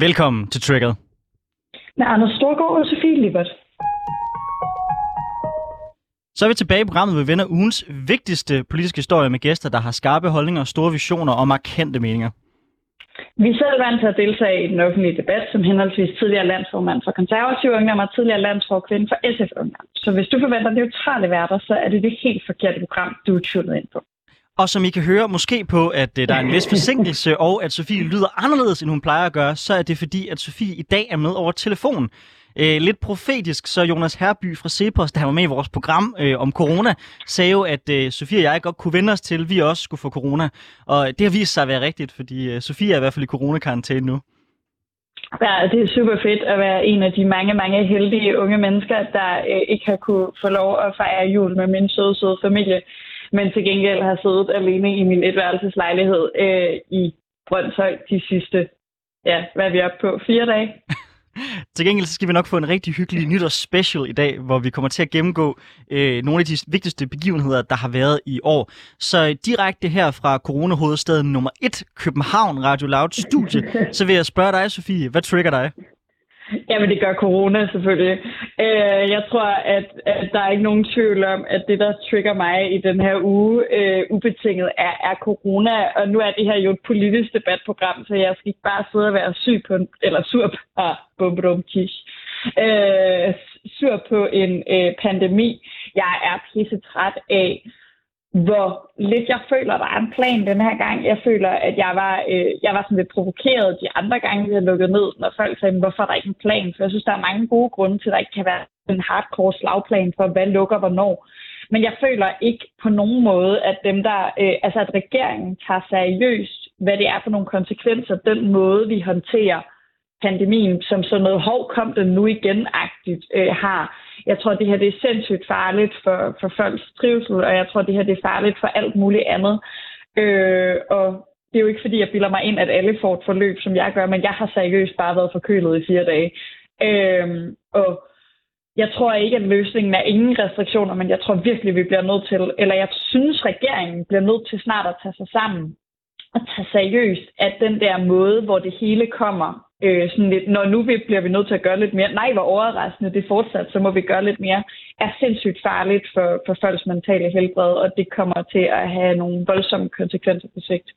Velkommen til Triggered. Med Anders Storgård og Sofie Lippert. Så er vi tilbage i programmet, hvor vi vender ugens vigtigste politiske historie med gæster, der har skarpe holdninger, store visioner og markante meninger. Vi er selv vant til at deltage i den offentlige debat som henholdsvis tidligere landsformand for konservative ungdom og tidligere landsforkvinde for SF Ungdom. Så hvis du forventer neutrale værter, så er det det helt forkerte program, du er tunet ind på. Og som I kan høre måske på, at øh, der er en vis forsinkelse, og at Sofie lyder anderledes, end hun plejer at gøre, så er det fordi, at Sofie i dag er med over telefon. Øh, lidt profetisk, så Jonas Herby fra Cepos, der var med i vores program øh, om corona, sagde jo, at øh, Sofie og jeg godt kunne vende os til, at vi også skulle få corona. Og det har vist sig at være rigtigt, fordi øh, Sofie er i hvert fald i coronakarantæne nu. Ja, det er super fedt at være en af de mange, mange heldige unge mennesker, der øh, ikke har kunne få lov at fejre jul med min søde, søde familie, men til gengæld har siddet alene i min etværelseslejlighed øh, i Brøndshøj de sidste, ja, hvad er vi oppe på, fire dage? Til gengæld så skal vi nok få en rigtig hyggelig nytårs special i dag, hvor vi kommer til at gennemgå øh, nogle af de vigtigste begivenheder, der har været i år. Så direkte her fra coronahovedstaden nummer 1, København Radio Loud Studie, så vil jeg spørge dig, Sofie, hvad trigger dig? Jamen, det gør corona selvfølgelig. Øh, jeg tror, at, at der er ikke nogen tvivl om, at det, der trigger mig i den her uge, øh, ubetinget, er, er corona. Og nu er det her jo et politisk debatprogram, så jeg skal ikke bare sidde og være syg på en, eller sur på, ah, bum, bum, kish, øh, sur på en øh, pandemi. Jeg er pisse træt af hvor lidt jeg føler, der er en plan den her gang. Jeg føler, at jeg var, øh, jeg var sådan lidt provokeret de andre gange, vi havde lukket ned, når folk sagde, hvorfor er der ikke en plan? For jeg synes, der er mange gode grunde til, at der ikke kan være en hardcore slagplan for, hvad lukker hvornår. Men jeg føler ikke på nogen måde, at dem der, øh, altså at regeringen tager seriøst, hvad det er for nogle konsekvenser, den måde, vi håndterer pandemien, som sådan noget hov kom den nu igen-agtigt øh, har. Jeg tror, det her det er sindssygt farligt for, for folks trivsel, og jeg tror, det her det er farligt for alt muligt andet. Øh, og det er jo ikke fordi, jeg bilder mig ind, at alle får et forløb, som jeg gør, men jeg har seriøst bare været forkølet i fire dage. Øh, og jeg tror ikke, at løsningen er ingen restriktioner, men jeg tror virkelig, vi bliver nødt til, eller jeg synes, regeringen bliver nødt til snart at tage sig sammen og tage seriøst, at den der måde, hvor det hele kommer øh, sådan lidt, når nu vi, bliver vi nødt til at gøre lidt mere, nej, hvor overraskende det fortsat, så må vi gøre lidt mere, er sindssygt farligt for, for folks mentale helbred, og det kommer til at have nogle voldsomme konsekvenser på sigt.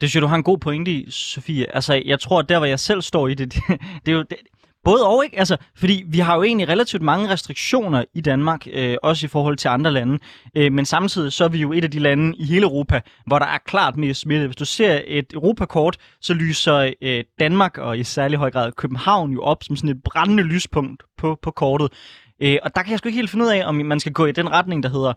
Det synes jeg, du har en god pointe i, Sofie. Altså, jeg tror, der hvor jeg selv står i det, det, det er jo, det, Både og, ikke? Altså, fordi vi har jo egentlig relativt mange restriktioner i Danmark, øh, også i forhold til andre lande. Øh, men samtidig så er vi jo et af de lande i hele Europa, hvor der er klart mere smitte. Hvis du ser et Europakort, så lyser øh, Danmark, og i særlig høj grad København, jo op som sådan et brændende lyspunkt på, på kortet. Øh, og der kan jeg sgu ikke helt finde ud af, om man skal gå i den retning, der hedder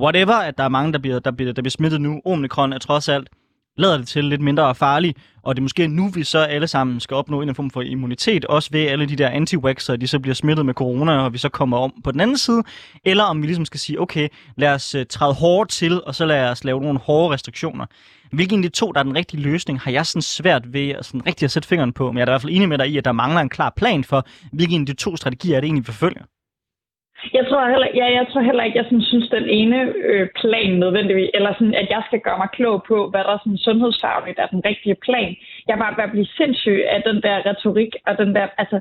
whatever, at der er mange, der bliver, der bliver, der bliver smittet nu. Omikron er trods alt lader det til lidt mindre farlig, og det er måske nu, vi så alle sammen skal opnå en form for immunitet, også ved alle de der anti de så bliver smittet med corona, og vi så kommer om på den anden side, eller om vi ligesom skal sige, okay, lad os øh, træde hårdt til, og så lad os lave nogle hårde restriktioner. Hvilken af de to, der er den rigtige løsning, har jeg sådan svært ved at, sådan rigtig at sætte fingeren på, men jeg er i hvert fald enig med dig i, at der mangler en klar plan for, hvilken af de to strategier er det egentlig, vi forfølger. Jeg tror heller, ja, jeg tror heller ikke, jeg sådan, synes, den ene øh, plan nødvendigvis, eller sådan, at jeg skal gøre mig klog på, hvad der sådan, sundhedsfagligt er den rigtige plan. Jeg var bare blive sindssyg af den der retorik, og den der, altså,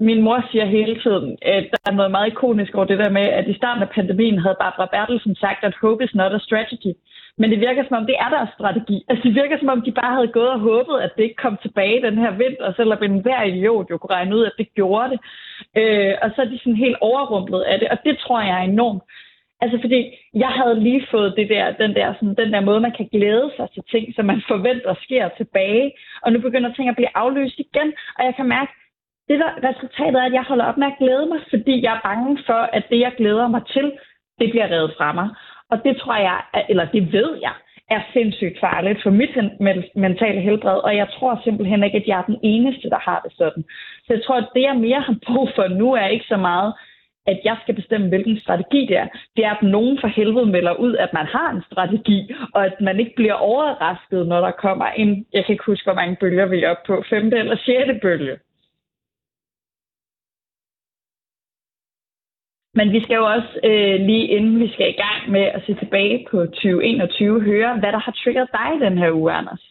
min mor siger hele tiden, at der er noget meget ikonisk over det der med, at i starten af pandemien havde Barbara Bertelsen sagt, at hope is not a strategy. Men det virker som om, det er deres strategi. Altså det virker som om, de bare havde gået og håbet, at det ikke kom tilbage den her vinter, selvom en hver idiot jo kunne regne ud, at det gjorde det. Øh, og så er de sådan helt overrumplet af det, og det tror jeg er enormt. Altså fordi jeg havde lige fået det der, den, der, sådan, den der måde, man kan glæde sig til ting, som man forventer sker tilbage. Og nu begynder ting at blive afløst igen, og jeg kan mærke, det der resultatet er, at jeg holder op med at glæde mig, fordi jeg er bange for, at det, jeg glæder mig til, det bliver reddet fra mig. Og det tror jeg, eller det ved jeg, er sindssygt farligt for mit mentale helbred, og jeg tror simpelthen ikke, at jeg er den eneste, der har det sådan. Så jeg tror, at det, jeg mere har brug for nu, er ikke så meget, at jeg skal bestemme, hvilken strategi det er. Det er, at nogen for helvede melder ud, at man har en strategi, og at man ikke bliver overrasket, når der kommer en, jeg kan ikke huske, hvor mange bølger vi er oppe på, femte eller sjette bølge. Men vi skal jo også øh, lige inden vi skal i gang med at se tilbage på 2021, høre, hvad der har triggeret dig den her uge, Anders.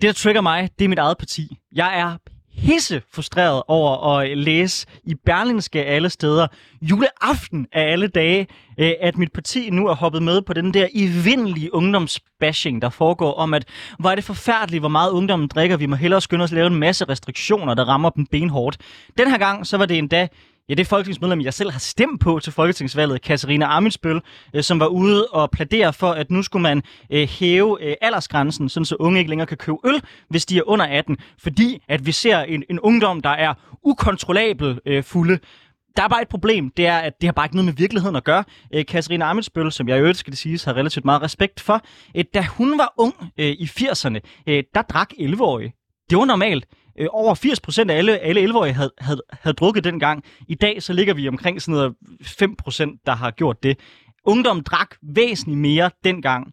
Det, der trigger mig, det er mit eget parti. Jeg er hisse frustreret over at læse i Berlingske alle steder, juleaften af alle dage, øh, at mit parti nu er hoppet med på den der evindelige ungdomsbashing, der foregår om, at hvor er det forfærdeligt, hvor meget ungdommen drikker. Vi må hellere skynde os at lave en masse restriktioner, der rammer dem benhårdt. Den her gang, så var det endda Ja, det er folketingsmedlem, jeg selv har stemt på til folketingsvalget, Katarina Amitsbøl, øh, som var ude og plædere for, at nu skulle man øh, hæve øh, aldersgrænsen, sådan så unge ikke længere kan købe øl, hvis de er under 18, fordi at vi ser en, en ungdom, der er ukontrollabel øh, fulde. Der er bare et problem, det er, at det har bare ikke noget med virkeligheden at gøre. Øh, Katarina Amitsbøl, som jeg i øvrigt skal det siges, har relativt meget respekt for, øh, da hun var ung øh, i 80'erne, øh, der drak 11-årige. Det var normalt. Øh, over 80 procent af alle, alle 11-årige havde, havde, havde drukket dengang. I dag så ligger vi omkring sådan noget 5 procent, der har gjort det. Ungdom drak væsentligt mere dengang,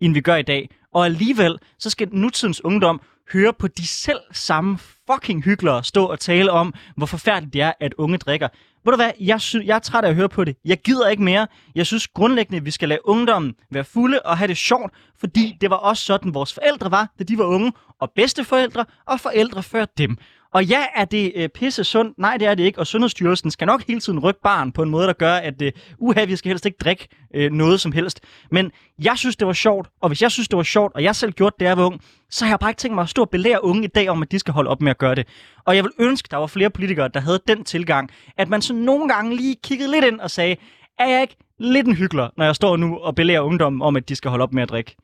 end vi gør i dag. Og alligevel, så skal nutidens ungdom høre på de selv samme fucking hyggelere stå og tale om, hvor forfærdeligt det er, at unge drikker. Ved du hvad, jeg, sy- jeg er træt af at høre på det. Jeg gider ikke mere. Jeg synes grundlæggende, at vi skal lade ungdommen være fulde og have det sjovt, fordi det var også sådan, vores forældre var, da de var unge, og bedsteforældre og forældre før dem. Og ja, er det øh, pisse sundt? Nej, det er det ikke. Og Sundhedsstyrelsen skal nok hele tiden rykke barn på en måde, der gør, at øh, uha, vi skal helst ikke drikke øh, noget som helst. Men jeg synes, det var sjovt, og hvis jeg synes, det var sjovt, og jeg selv gjorde det, da jeg var ung, så har jeg bare ikke tænkt mig at stå og belære unge i dag om, at de skal holde op med at gøre det. Og jeg vil ønske, der var flere politikere, der havde den tilgang, at man så nogle gange lige kiggede lidt ind og sagde, er jeg ikke lidt en hyggelig, når jeg står nu og belærer ungdommen om, at de skal holde op med at drikke?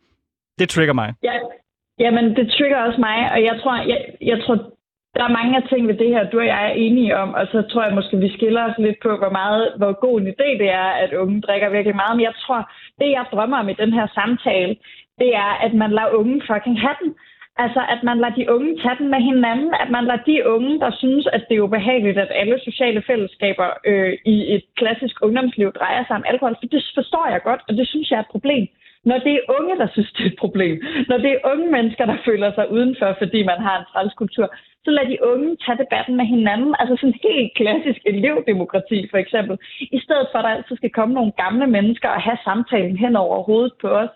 Det trigger mig. Ja, jamen det trigger også mig, og jeg tror, jeg, jeg tror der er mange af ting ved det her, du og jeg er enige om, og så tror jeg måske, vi skiller os lidt på, hvor, meget, hvor god en idé det er, at unge drikker virkelig meget. Men jeg tror, det jeg drømmer om i den her samtale, det er, at man lader unge fucking have den. Altså, at man lader de unge tage den med hinanden, at man lader de unge, der synes, at det er ubehageligt, at alle sociale fællesskaber øh, i et klassisk ungdomsliv drejer sig om alkohol, for det forstår jeg godt, og det synes jeg er et problem. Når det er unge, der synes, det er et problem, når det er unge mennesker, der føler sig udenfor, fordi man har en trælskultur, så lad de unge tage debatten med hinanden. Altså sådan helt klassisk elevdemokrati for eksempel. I stedet for, at der altid skal komme nogle gamle mennesker og have samtalen hen over hovedet på os.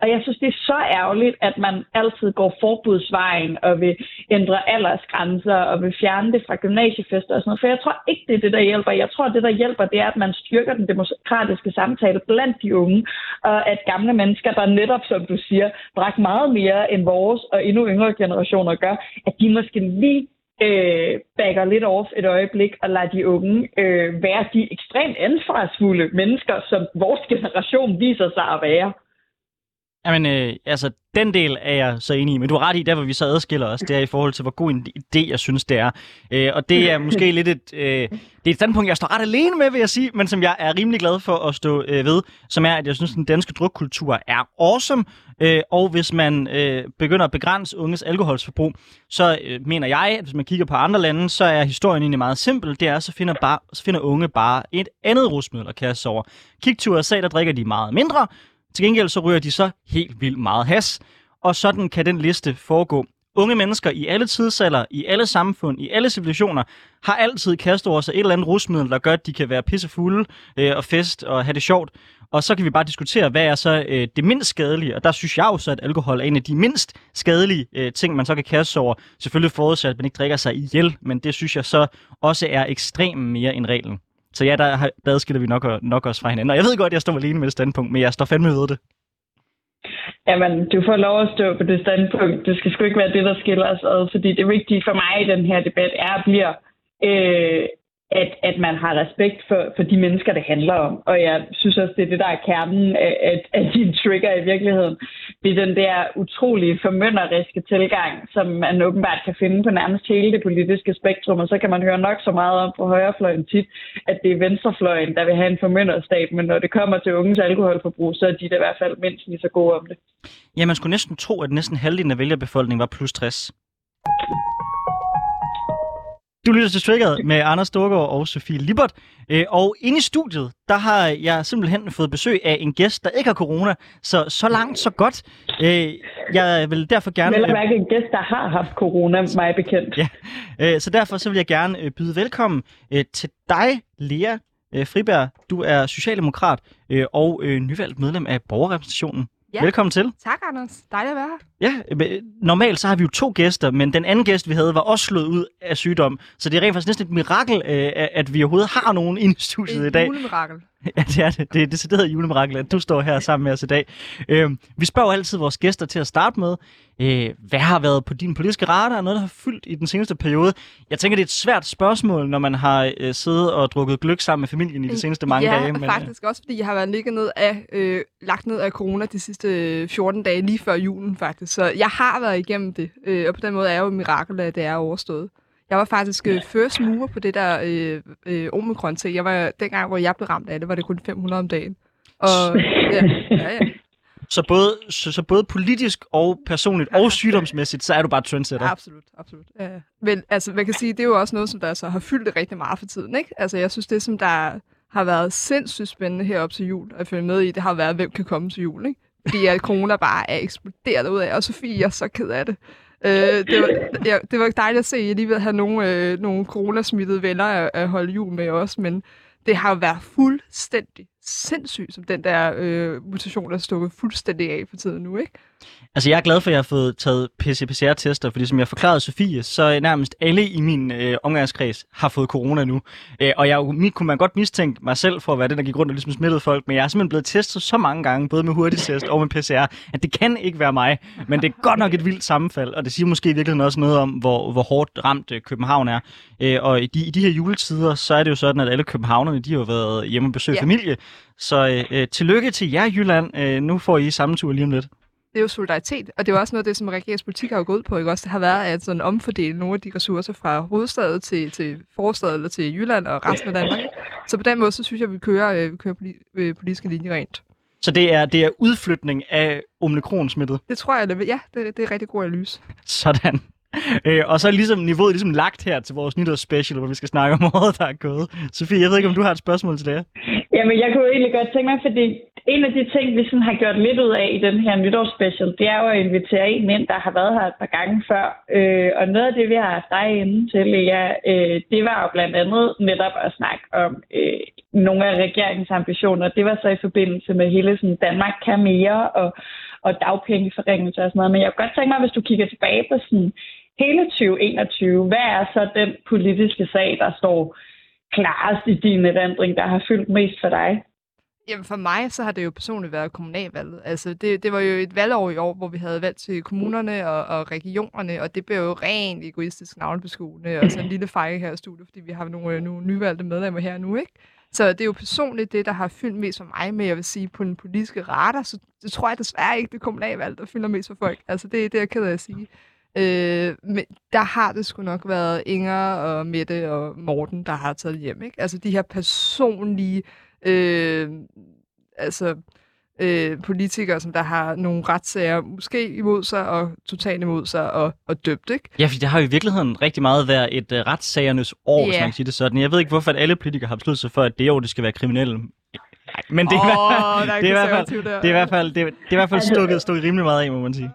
Og jeg synes, det er så ærgerligt, at man altid går forbudsvejen og vil ændre aldersgrænser og vil fjerne det fra gymnasiefester og sådan noget. For jeg tror ikke, det er det, der hjælper. Jeg tror, det, der hjælper, det er, at man styrker den demokratiske samtale blandt de unge, og at gamle mennesker, der netop, som du siger, drak meget mere end vores og endnu yngre generationer gør, at de måske lige øh, backer lidt off et øjeblik og lader de unge øh, være de ekstremt ansvarsfulde mennesker, som vores generation viser sig at være. Jamen, øh, altså, den del er jeg så enig i, men du har ret i, der hvor vi så adskiller os, det er i forhold til, hvor god en idé, jeg synes, det er. Øh, og det er måske lidt et, øh, det er et standpunkt, jeg står ret alene med, vil jeg sige, men som jeg er rimelig glad for at stå øh, ved, som er, at jeg synes, at den danske drukkultur er awesome, øh, og hvis man øh, begynder at begrænse unges alkoholsforbrug, så øh, mener jeg, at hvis man kigger på andre lande, så er historien egentlig meget simpel. Det er, så finder, bare, så finder unge bare et andet rusmiddel at kaste over. Kig til USA, der drikker de meget mindre, til gengæld så ryger de så helt vildt meget has, og sådan kan den liste foregå. Unge mennesker i alle tidsalder, i alle samfund, i alle civilisationer, har altid kastet over sig et eller andet rusmiddel, der gør, at de kan være pissefulde øh, og fest og have det sjovt. Og så kan vi bare diskutere, hvad er så øh, det mindst skadelige. Og der synes jeg jo så, at alkohol er en af de mindst skadelige øh, ting, man så kan kaste over. Selvfølgelig forudsat, at man ikke drikker sig ihjel, men det synes jeg så også er ekstremt mere end reglen. Så ja, der, der adskiller vi nok, nok også fra hinanden. Og jeg ved godt, at jeg står alene med det standpunkt, men jeg står fandme ved det. Jamen, du får lov at stå på det standpunkt. Det skal sgu ikke være det, der skiller os ad, fordi det vigtige for mig i den her debat er at bliver, øh, at, at man har respekt for, for de mennesker, det handler om. Og jeg synes også, det er det, der er kernen af, af, af din trigger i virkeligheden. Det er den der utrolige formønderiske tilgang, som man åbenbart kan finde på nærmest hele det politiske spektrum. Og så kan man høre nok så meget om på højrefløjen tit, at det er venstrefløjen, der vil have en formønderstat. Men når det kommer til unges alkoholforbrug, så er de da i hvert fald mindst lige så gode om det. Ja, man skulle næsten tro, at næsten halvdelen af vælgerbefolkningen var plus 60. Du lytter til Triggered med Anders Storgård og Sofie Libert. Øh, og inde i studiet, der har jeg simpelthen fået besøg af en gæst, der ikke har corona. Så så langt, så godt. Øh, jeg vil derfor gerne... Vel er en gæst, der har haft corona, mig bekendt. Ja, øh, så derfor så vil jeg gerne byde velkommen til dig, Lea Friberg. Du er socialdemokrat og nyvalgt medlem af borgerrepræsentationen. Ja. Velkommen til. Tak, Anders. Dejligt at være her. Ja, øh, normalt så har vi jo to gæster, men den anden gæst, vi havde, var også slået ud af sygdom. Så det er rent faktisk næsten et mirakel, øh, at vi overhovedet har nogen inde i studiet et i dag. Et mirakel. Ja, det er det. Det er decideret julemirakel, at du står her sammen med os i dag. Øh, vi spørger altid vores gæster til at starte med, øh, hvad har været på din politiske radar, noget, der har fyldt i den seneste periode? Jeg tænker, det er et svært spørgsmål, når man har øh, siddet og drukket gløk sammen med familien i de seneste mange ja, dage. Ja, men, faktisk også, fordi jeg har været ligget ned af, øh, lagt ned af corona de sidste 14 dage, lige før julen faktisk. Så jeg har været igennem det, øh, og på den måde er jo et mirakel, at det er overstået. Jeg var faktisk øh, first mover på det der øh, øh, omikron til. Jeg var dengang, hvor jeg blev ramt af det, var det kun 500 om dagen. Og, ja, ja, ja. Så både, så, så både politisk og personligt ja, og sygdomsmæssigt, så er du bare trendsetter? Absolut, absolut. Ja. Men altså, man kan sige, det er jo også noget, som der så har fyldt rigtig meget for tiden. Ikke? Altså, jeg synes, det som der har været sindssygt spændende herop til jul at følge med i, det har været, hvem kan komme til jul. Ikke? Fordi at corona bare er eksploderet ud af, og Sofie er så ked af det. Øh, det, var, ja, det var dejligt at se, at jeg lige ved at have nogle, øh, nogle coronasmittede venner at, at holde jul med os, men det har jo været fuldstændig sindssygt, som den der øh, mutation der er stukket fuldstændig af for tiden nu, ikke? Altså, jeg er glad for, at jeg har fået taget PCR-tester, fordi som jeg forklarede Sofie, så nærmest alle i min øh, omgangskreds har fået corona nu. Øh, og jeg mit, kunne man godt mistænke mig selv for at være den, der gik rundt og ligesom smittede folk, men jeg er simpelthen blevet testet så mange gange, både med hurtigtest og med PCR, at det kan ikke være mig. Men det er godt nok et vildt sammenfald, og det siger måske i virkeligheden også noget om, hvor, hvor hårdt ramt øh, København er. Øh, og i de, i de her juletider, så er det jo sådan, at alle københavnerne, de har været hjemme og besøgt ja. familie. Så øh, tillykke til jer, Jylland. Øh, nu får I samme tur lige om lidt det er jo solidaritet, og det er jo også noget af det, som regeringspolitik har jo gået på, ikke også? Det har været at sådan omfordele nogle af de ressourcer fra hovedstaden til, til forstaden eller til Jylland og resten af Danmark. Så på den måde, så synes jeg, at vi kører, øh, vi kører øh, politiske linjer rent. Så det er, det er udflytning af omikron-smittet? Det tror jeg, det, ja, det, det er rigtig god analyse. Sådan. Øh, og så er ligesom niveauet ligesom lagt her til vores nytårsspecial, hvor vi skal snakke om året, der er gået. Sofie, jeg ved ikke, om du har et spørgsmål til det? Jamen, jeg kunne egentlig godt tænke mig, fordi en af de ting, vi sådan har gjort lidt ud af i den her nytårsspecial, det er jo at invitere en ind, der har været her et par gange før. Øh, og noget af det, vi har dig inde til, ja, øh, det var jo blandt andet netop at snakke om øh, nogle af regeringens ambitioner. Det var så i forbindelse med hele sådan, Danmark kan mere og, og dagpengeforringelser og sådan noget. Men jeg kunne godt tænke mig, hvis du kigger tilbage på sådan hele 2021, hvad er så den politiske sag, der står klarest i din erindring, der har fyldt mest for dig? Jamen for mig, så har det jo personligt været kommunalvalget. Altså det, det var jo et valgår i år, hvor vi havde valgt til kommunerne og, og regionerne, og det blev jo rent egoistisk navnbeskuende, og så en lille fejl her i studiet, fordi vi har nogle, øh, nogle nyvalgte medlemmer her nu, ikke? Så det er jo personligt det, der har fyldt mest for mig med, jeg vil sige, på den politiske radar, så det tror jeg desværre ikke, det kommunalvalg, der fylder mest for folk. Altså det, det er jeg ked af at sige. Øh, men der har det sgu nok været Inger og Mette og Morten, der har taget hjem. Ikke? Altså de her personlige øh, altså, øh, politikere, som der har nogle retssager måske imod sig og totalt imod sig og, og døbt. Ikke? Ja, for det har jo i virkeligheden rigtig meget været et uh, retssagernes år, yeah. hvis man kan sige det sådan. Jeg ved ikke, hvorfor at alle politikere har besluttet sig for, at det år, det skal være kriminelle. Nej, men det er, det i hvert fald, det er i hvert fald, det er, det er i hvert fald stukket, stukket rimelig meget af, må man sige.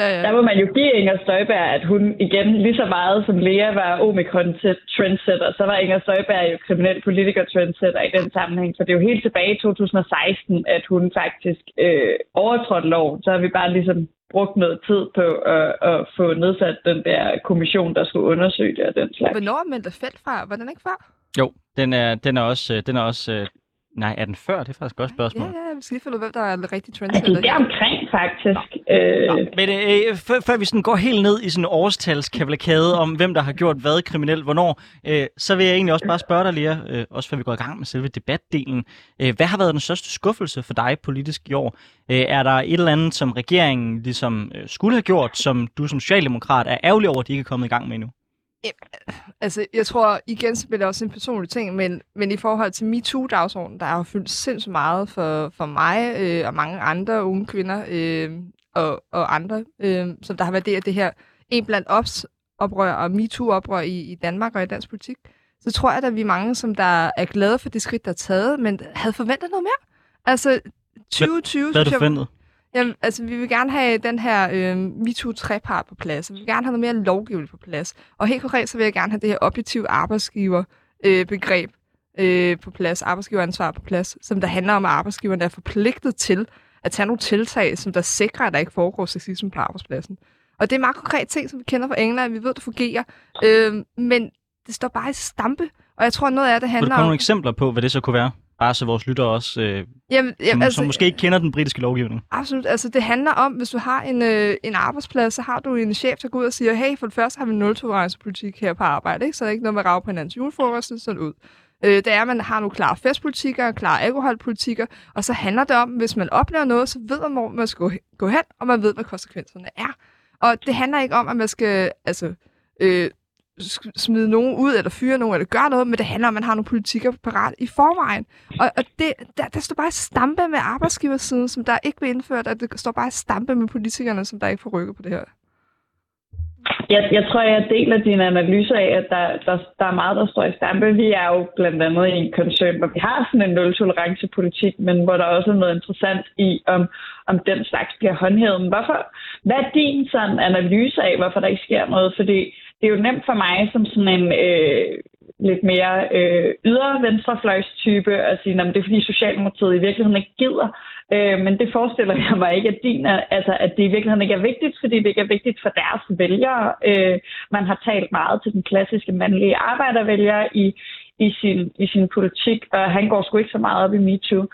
Ja, ja. Der må man jo give Inger Støjberg, at hun igen lige så meget som Lea var omikron til trendsetter, så var Inger Støjberg jo kriminel politiker trendsetter i den sammenhæng. Så det er jo helt tilbage i 2016, at hun faktisk øh, overtrådte loven. Så har vi bare ligesom brugt noget tid på at, at få nedsat den der kommission, der skulle undersøge det og den slags. Hvornår er Mette Felt fra? Var den ikke før? Jo, den er, den er også, øh, den er også øh, Nej, er den før? Det er faktisk et godt spørgsmål. Ja, ja, vi skal lige finde ud hvem der er den rigtige trendsetter. Det er omkring, faktisk. Nå. Øh... Nå. Men øh, før, før vi sådan går helt ned i sådan en årstalskavalkade om, hvem der har gjort hvad kriminelt, hvornår, øh, så vil jeg egentlig også bare spørge dig, Lea, øh, også før vi går i gang med selve debatdelen. Øh, hvad har været den største skuffelse for dig politisk i år? Øh, er der et eller andet, som regeringen ligesom øh, skulle have gjort, som du som socialdemokrat er ærgerlig over, at de ikke er kommet i gang med endnu? Ja, altså, jeg tror igen, så bliver det også en personlig ting, men, men i forhold til MeToo-dagsordenen, der har fyldt sindssygt meget for, for mig øh, og mange andre unge kvinder øh, og, og andre, øh, som der har været det, her en blandt ops oprør og MeToo-oprør i, i Danmark og i dansk politik, så tror jeg, at vi er mange, som der er glade for det skridt, der er taget, men havde forventet noget mere. Altså, 2020... Hvad, hvad er du forventet? Jamen, altså, vi vil gerne have den her øh, MeToo-trepart på plads. Vi vil gerne have noget mere lovgivning på plads. Og helt konkret, så vil jeg gerne have det her objektiv arbejdsgiver-begreb øh, øh, på plads, arbejdsgiveransvar på plads, som der handler om, at arbejdsgiverne er forpligtet til at tage nogle tiltag, som der sikrer, at der ikke foregår sexisme på arbejdspladsen. Og det er meget konkret ting, som vi kender fra England, vi ved, det fungerer. Øh, men det står bare i stampe, og jeg tror, noget af det handler om... Vil du komme nogle eksempler på, hvad det så kunne være? Bare så vores lyttere også, øh, jamen, jamen, som, altså, som måske ikke kender den britiske lovgivning. Absolut. Altså, det handler om, hvis du har en, øh, en arbejdsplads, så har du en chef, der går ud og siger, hey, for det første har vi nul politik her på arbejde, ikke? så der er ikke noget med at rave på hinandens julefrokost, sådan ud. Øh, det er, at man har nogle klare festpolitikker, klare alkoholpolitikker, og så handler det om, hvis man oplever noget, så ved man, hvor man skal gå hen, og man ved, hvad konsekvenserne er. Og det handler ikke om, at man skal altså, øh, smide nogen ud, eller fyre nogen, eller gøre noget, men det handler om, at man har nogle politikker parat i forvejen. Og, og det, der, der står bare stampe med arbejdsgiversiden, som der ikke vil indført, og det står bare stampe med politikerne, som der ikke får rykket på det her. Jeg, jeg tror, jeg deler din analyse af, at der, der, der er meget, der står i stampe. Vi er jo blandt andet i en koncern, hvor vi har sådan en nul-tolerance-politik, men hvor der også er noget interessant i, om, om den slags bliver håndhævet. Men hvorfor, hvad er din sådan analyse af, hvorfor der ikke sker noget? Fordi det er jo nemt for mig som sådan en øh, lidt mere øh, ydre venstrefløjstype at sige, at det er fordi Socialdemokratiet i virkeligheden ikke gider. Øh, men det forestiller jeg mig ikke, at, din er, altså, at det i virkeligheden ikke er vigtigt, fordi det ikke er vigtigt for deres vælgere. Øh, man har talt meget til den klassiske mandlige arbejdervælger i, i, sin, i sin politik, og han går sgu ikke så meget op i MeToo.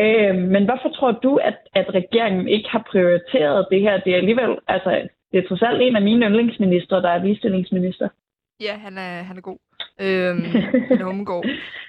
Øh, men hvorfor tror du, at, at regeringen ikke har prioriteret det her? Det er alligevel, altså, det er trods alt en af mine yndlingsminister, der er ligestillingsminister. Ja, han er, han er god. Øhm, han er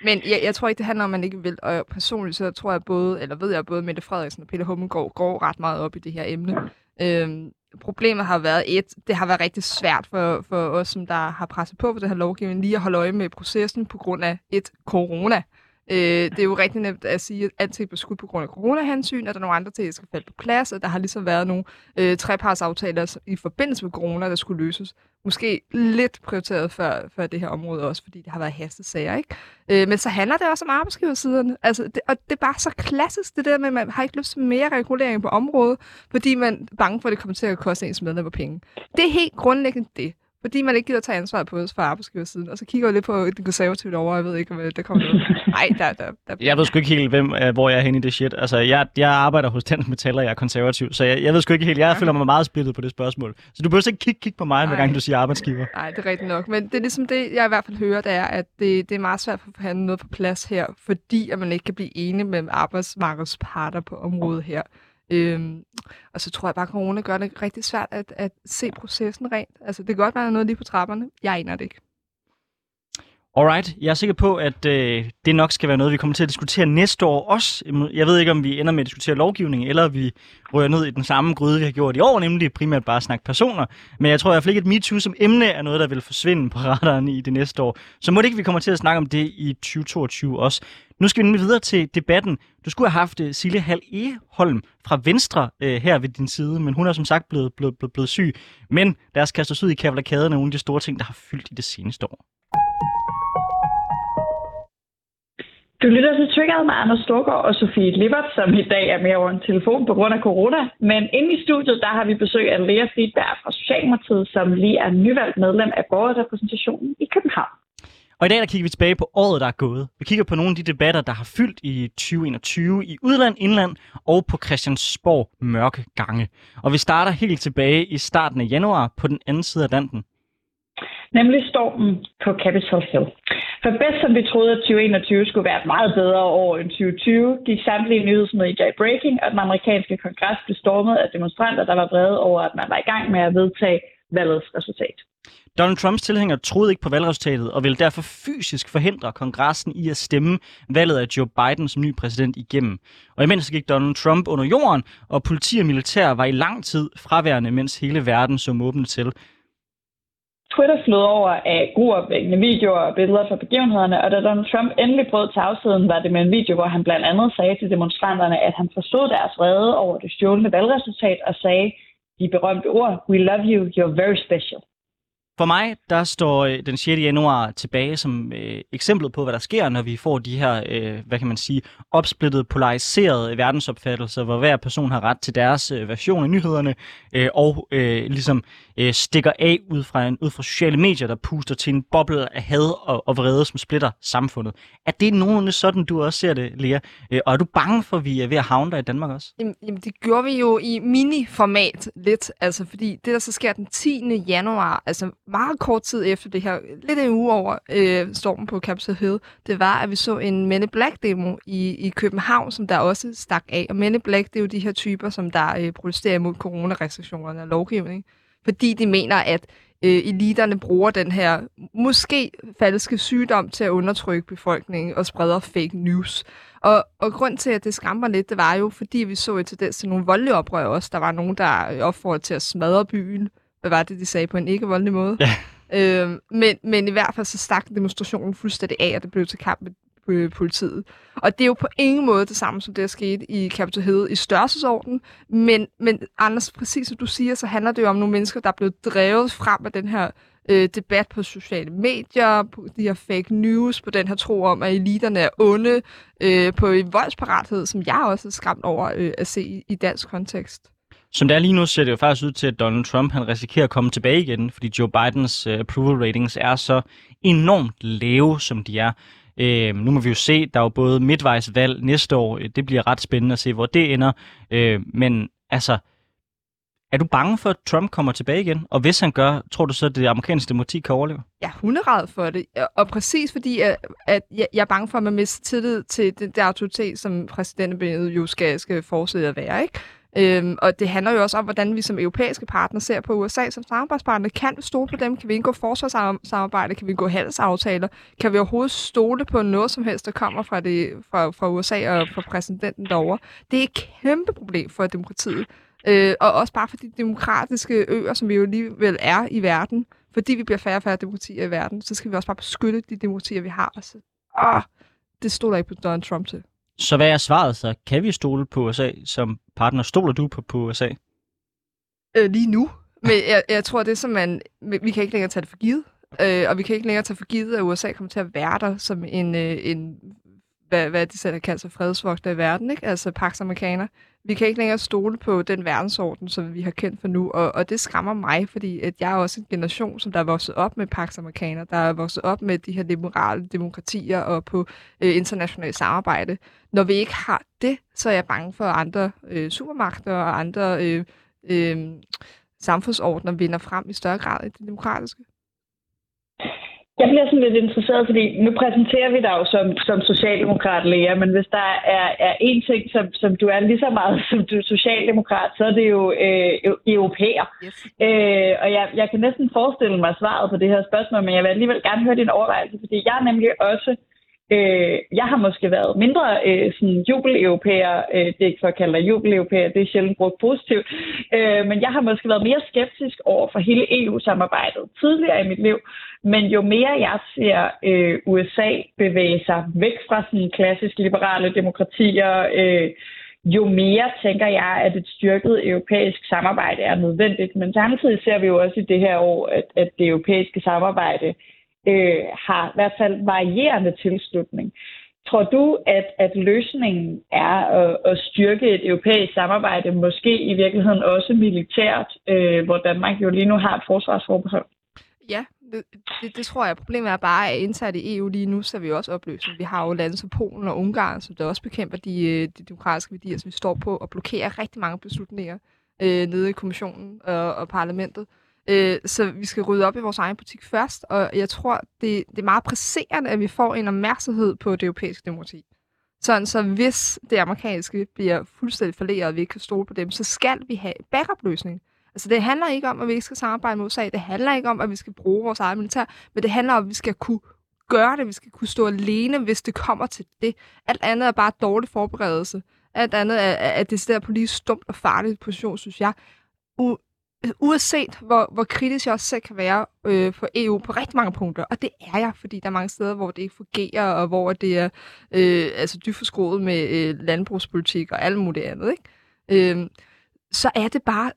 Men jeg, jeg tror ikke, det handler om, at man ikke vil. Og personligt så tror jeg både, eller ved jeg både Mette Frederiksen og Peter Hummelgaard går ret meget op i det her emne. Øhm, problemet har været et, det har været rigtig svært for, for os, som der har presset på for det her lovgivning, lige at holde øje med processen på grund af et corona. Øh, det er jo rigtig nemt at sige, at alting blev skudt på grund af coronahensyn, og der er nogle andre ting, der skal falde på plads, og der har ligesom været nogle øh, trepartsaftaler i forbindelse med corona, der skulle løses. Måske lidt prioriteret før, før det her område også, fordi det har været hastesager, ikke? Øh, men så handler det også om arbejdsgiversiden. Altså, det, og det er bare så klassisk, det der med, at man har ikke lyst til mere regulering på området, fordi man er bange for, at det kommer til at koste ens medlemmer penge. Det er helt grundlæggende det fordi man ikke gider tage ansvar på os fra arbejdsgiversiden. Og så kigger jeg lidt på det konservative over, og jeg ved ikke, om øh, det kommer noget. Nej, der, der, der... Jeg ved sgu ikke helt, hvem, øh, hvor jeg er henne i det shit. Altså, jeg, jeg arbejder hos Dansk Metaller, jeg er konservativ, så jeg, jeg ved sgu ikke helt. Jeg ja. føler mig meget splittet på det spørgsmål. Så du behøver ikke kigge, kigge på mig, hver gang du siger arbejdsgiver. Nej, det er rigtigt nok. Men det er ligesom det, jeg i hvert fald hører, det er, at det, det er meget svært at have noget på plads her, fordi at man ikke kan blive enig med arbejdsmarkedets parter på området her. Øhm, og så tror jeg bare, at corona gør det rigtig svært at, at se processen rent. Altså, det kan godt være noget lige på trapperne. Jeg aner det ikke. Alright, jeg er sikker på, at øh, det nok skal være noget, vi kommer til at diskutere næste år også. Jeg ved ikke, om vi ender med at diskutere lovgivning, eller vi rører ned i den samme gryde, vi har gjort i år, nemlig primært bare at snakke personer. Men jeg tror i hvert fald ikke, at MeToo som emne er noget, der vil forsvinde på radaren i det næste år. Så må det ikke, vi kommer til at snakke om det i 2022 også. Nu skal vi nemlig videre til debatten. Du skulle have haft uh, Sille Hal Eholm fra Venstre øh, her ved din side, men hun er som sagt blevet, blevet, blevet, blevet syg. Men lad os kaste os ud i kavalakaden af nogle af de store ting, der har fyldt i det seneste år. Du lytter til Triggeret med Anders Storgård og Sofie Lippert, som i dag er mere over en telefon på grund af corona. Men inde i studiet, der har vi besøg af Lea Friedberg fra Socialdemokratiet, som lige er nyvalgt medlem af borgerrepræsentationen i København. Og i dag der kigger vi tilbage på året, der er gået. Vi kigger på nogle af de debatter, der har fyldt i 2021 i udland, indland og på Christiansborg mørke gange. Og vi starter helt tilbage i starten af januar på den anden side af Atlanten. Nemlig stormen på Capitol Hill. For bedst som vi troede, at 2021 skulle være et meget bedre år end 2020, gik samtlige nyhedsmedier i breaking, og den amerikanske kongres blev stormet af demonstranter, der var vrede over, at man var i gang med at vedtage valgets resultat. Donald Trumps tilhængere troede ikke på valgresultatet og ville derfor fysisk forhindre kongressen i at stemme valget af Joe Biden som ny præsident igennem. Og imens gik Donald Trump under jorden, og politi og militær var i lang tid fraværende, mens hele verden så åbent til. Twitter flød over af gruopvækkende videoer og billeder fra begivenhederne, og da Donald Trump endelig brød tavsheden, var det med en video, hvor han blandt andet sagde til demonstranterne, at han forstod deres vrede over det stjålne valgresultat og sagde de berømte ord, We love you, you're very special. For mig, der står øh, den 6. januar tilbage som øh, eksemplet på, hvad der sker, når vi får de her, øh, hvad kan man sige, opsplittede, polariserede verdensopfattelser, hvor hver person har ret til deres øh, version af nyhederne, øh, og øh, ligesom øh, stikker af ud fra, en, ud fra sociale medier, der puster til en boble af had og, og vrede, som splitter samfundet. Er det nogenlunde sådan, du også ser det, Lea? Øh, og er du bange for, at vi er ved at havne dig i Danmark også? Jamen, jamen, det gjorde vi jo i mini-format lidt, altså fordi det, der så sker den 10. januar, altså meget kort tid efter det her, lidt en uge over øh, stormen på Capitol Hill, det var, at vi så en Men in Black-demo i, i København, som der også stak af. Og Men in Black, det er jo de her typer, som der øh, protesterer imod coronarestriktionerne og lovgivning, fordi de mener, at øh, eliterne bruger den her måske falske sygdom til at undertrykke befolkningen og spreder fake news. Og, og grund til, at det skræmmer lidt, det var jo, fordi vi så et tendens til nogle voldelige oprør også. Der var nogen, der opfordrede til at smadre byen. Hvad var det, de sagde på en ikke voldelig måde? Ja. Øhm, men, men i hvert fald så stak demonstrationen fuldstændig af, og det blev til kamp med øh, politiet. Og det er jo på ingen måde det samme, som det er sket i Capitol Hill i størrelsesorden, men, men Anders, præcis som du siger, så handler det jo om nogle mennesker, der er blevet drevet frem af den her øh, debat på sociale medier, på de her fake news, på den her tro om, at eliterne er onde, øh, på en voldsparathed, som jeg også er skræmt over øh, at se i, i dansk kontekst. Som det er lige nu, ser det jo faktisk ud til, at Donald Trump han risikerer at komme tilbage igen, fordi Joe Bidens uh, approval ratings er så enormt lave, som de er. Uh, nu må vi jo se, der er jo både midtvejsvalg næste år. Det bliver ret spændende at se, hvor det ender. Uh, men altså, er du bange for, at Trump kommer tilbage igen? Og hvis han gør, tror du så, at det amerikanske demokrati kan overleve? Jeg er hunderad for det. Og præcis fordi, at, at jeg er bange for, at man mister tillid til den der autoritet, som præsidenten jo skal, skal fortsætte at være. Ikke? Øhm, og det handler jo også om, hvordan vi som europæiske partner ser på USA som samarbejdspartner. Kan vi stole på dem? Kan vi indgå forsvarssamarbejde? Kan vi indgå handelsaftaler? Kan vi overhovedet stole på noget som helst, der kommer fra, det, fra, fra USA og fra præsidenten derovre? Det er et kæmpe problem for demokratiet. Øh, og også bare for de demokratiske øer, som vi jo alligevel er i verden. Fordi vi bliver færre og færre demokratier i verden, så skal vi også bare beskytte de demokratier, vi har. Så, åh, det stoler ikke på Donald Trump til. Så hvad er svaret så? Kan vi stole på USA som partner? Stoler du på, på USA? Øh, lige nu. Men jeg, jeg tror, det er som man... Vi kan ikke længere tage det for givet. Øh, og vi kan ikke længere tage for givet, at USA kommer til at være der som en, øh, en hvad, hvad de selv kalder sig fredsvogter i verden, ikke? altså Pax Amerikaner. Vi kan ikke længere stole på den verdensorden, som vi har kendt for nu, og, og det skræmmer mig, fordi at jeg er også en generation, som der er vokset op med Pax Amerikaner, der er vokset op med de her liberale demokratier og på øh, internationalt samarbejde. Når vi ikke har det, så er jeg bange for, at andre øh, supermagter og andre øh, øh, samfundsordner vinder frem i større grad i det demokratiske. Jeg bliver sådan lidt interesseret, fordi nu præsenterer vi dig jo som, som socialdemokrat, Lea, men hvis der er, er én ting, som, som du er lige så meget som du er socialdemokrat, så er det jo øh, europæer. Yes. Øh, og jeg, jeg kan næsten forestille mig svaret på det her spørgsmål, men jeg vil alligevel gerne høre din overvejelse, fordi jeg er nemlig også Øh, Øh, jeg har måske været mindre øh, sådan jubel-europæer, øh, det er ikke for at kalde dig jubel-europæer, det er sjældent brugt positivt, øh, men jeg har måske været mere skeptisk over for hele EU-samarbejdet tidligere i mit liv, men jo mere jeg ser øh, USA bevæge sig væk fra sådan klassiske liberale demokratier, øh, jo mere tænker jeg, at et styrket europæisk samarbejde er nødvendigt. Men samtidig ser vi jo også i det her år, at, at det europæiske samarbejde øh, øh, har i hvert fald varierende tilslutning. Tror du, at, at løsningen er at, at styrke et europæisk samarbejde, måske i virkeligheden også militært, øh, hvor Danmark jo lige nu har et forsvarsforbehold? Ja, det, det, det tror jeg. Problemet er bare, at indsat i EU lige nu, så er vi også opløsning. Vi har jo lande som Polen og Ungarn, som der også bekæmper de, øh, de demokratiske værdier, som vi står på, og blokerer rigtig mange beslutninger øh, nede i kommissionen og, og parlamentet. Øh, Øh, så vi skal rydde op i vores egen butik først, og jeg tror, det, det er meget presserende, at vi får en opmærksomhed på det europæiske demokrati. Sådan, så hvis det amerikanske bliver fuldstændig forleret, og vi ikke kan stole på dem, så skal vi have backup-løsning. Altså, det handler ikke om, at vi ikke skal samarbejde med USA. Det handler ikke om, at vi skal bruge vores eget militær. Men det handler om, at vi skal kunne gøre det. Vi skal kunne stå alene, hvis det kommer til det. Alt andet er bare dårlig forberedelse. Alt andet er, er det der politisk stumt og farligt position, synes jeg. U- uanset hvor, hvor kritisk jeg også selv kan være øh, for EU på rigtig mange punkter, og det er jeg, fordi der er mange steder, hvor det ikke fungerer, og hvor det er øh, altså dybt forskroet med øh, landbrugspolitik og alt muligt andet, ikke? Øh, så er det bare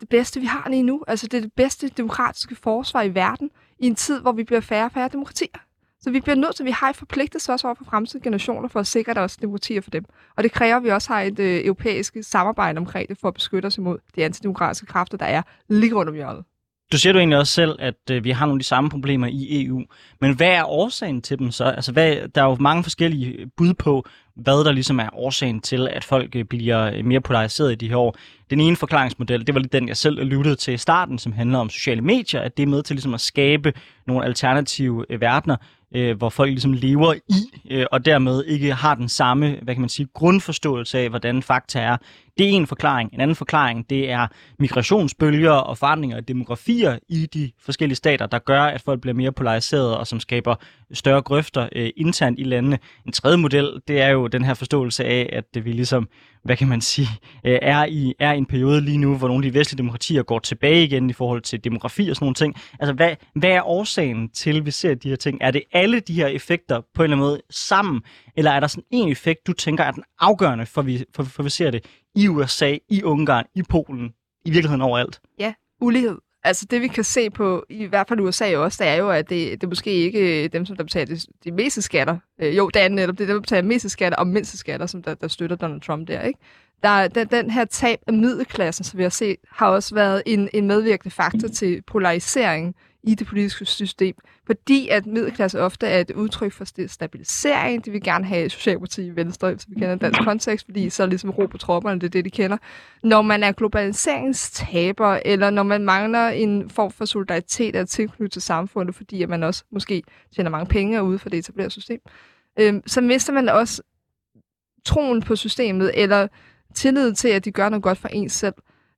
det bedste, vi har lige nu. Altså det er det bedste demokratiske forsvar i verden i en tid, hvor vi bliver færre og færre demokratier. Så vi bliver nødt til, vi har et forpligtet også over for fremtidige generationer for at sikre, at der også er demokratier for dem. Og det kræver, at vi også har et øh, europæisk samarbejde omkring det for at beskytte os imod de antidemokratiske kræfter, der er lige rundt om hjørnet. Du siger du egentlig også selv, at øh, vi har nogle af de samme problemer i EU. Men hvad er årsagen til dem så? Altså, hvad, der er jo mange forskellige bud på, hvad der ligesom er årsagen til, at folk øh, bliver øh, mere polariseret i de her år. Den ene forklaringsmodel, det var lidt den, jeg selv lyttede til i starten, som handler om sociale medier, at det er med til ligesom at skabe nogle alternative øh, verdener, øh, hvor folk ligesom lever i, øh, og dermed ikke har den samme, hvad kan man sige, grundforståelse af, hvordan fakta er. Det er en forklaring. En anden forklaring, det er migrationsbølger og forandringer af demografier i de forskellige stater, der gør, at folk bliver mere polariserede og som skaber større grøfter øh, internt i landene. En tredje model, det er jo den her forståelse af, at vi ligesom, hvad kan man sige, øh, er, i, er i en periode lige nu, hvor nogle af de vestlige demokratier går tilbage igen i forhold til demografi og sådan nogle ting. Altså, hvad, hvad er årsagen til, at vi ser de her ting? Er det alle de her effekter på en eller anden måde sammen, eller er der sådan en effekt, du tænker er den afgørende, for vi, for, for vi ser det i USA, i Ungarn, i Polen, i virkeligheden overalt? Ja, ulighed. Altså det vi kan se på, i hvert fald USA også, det er jo, at det, det er måske ikke dem, som der betaler de, de meste skatter. Øh, jo, det er netop det, der betaler meste skatter og mindste skatter, som der, der støtter Donald Trump der, ikke? Der, den, den her tab af middelklassen, som vi har set, har også været en, en medvirkende faktor til polarisering i det politiske system, fordi at middelklasse ofte er et udtryk for stabilisering. De vil gerne have Socialdemokratiet i Venstre, hvis vi kender dansk kontekst, fordi så er ligesom ro på tropperne, det er det, de kender. Når man er globaliseringstaber, eller når man mangler en form for solidaritet og tilknytning til samfundet, fordi at man også måske tjener mange penge ude for det etablerede system, øhm, så mister man også troen på systemet, eller tillid til, at de gør noget godt for ens selv.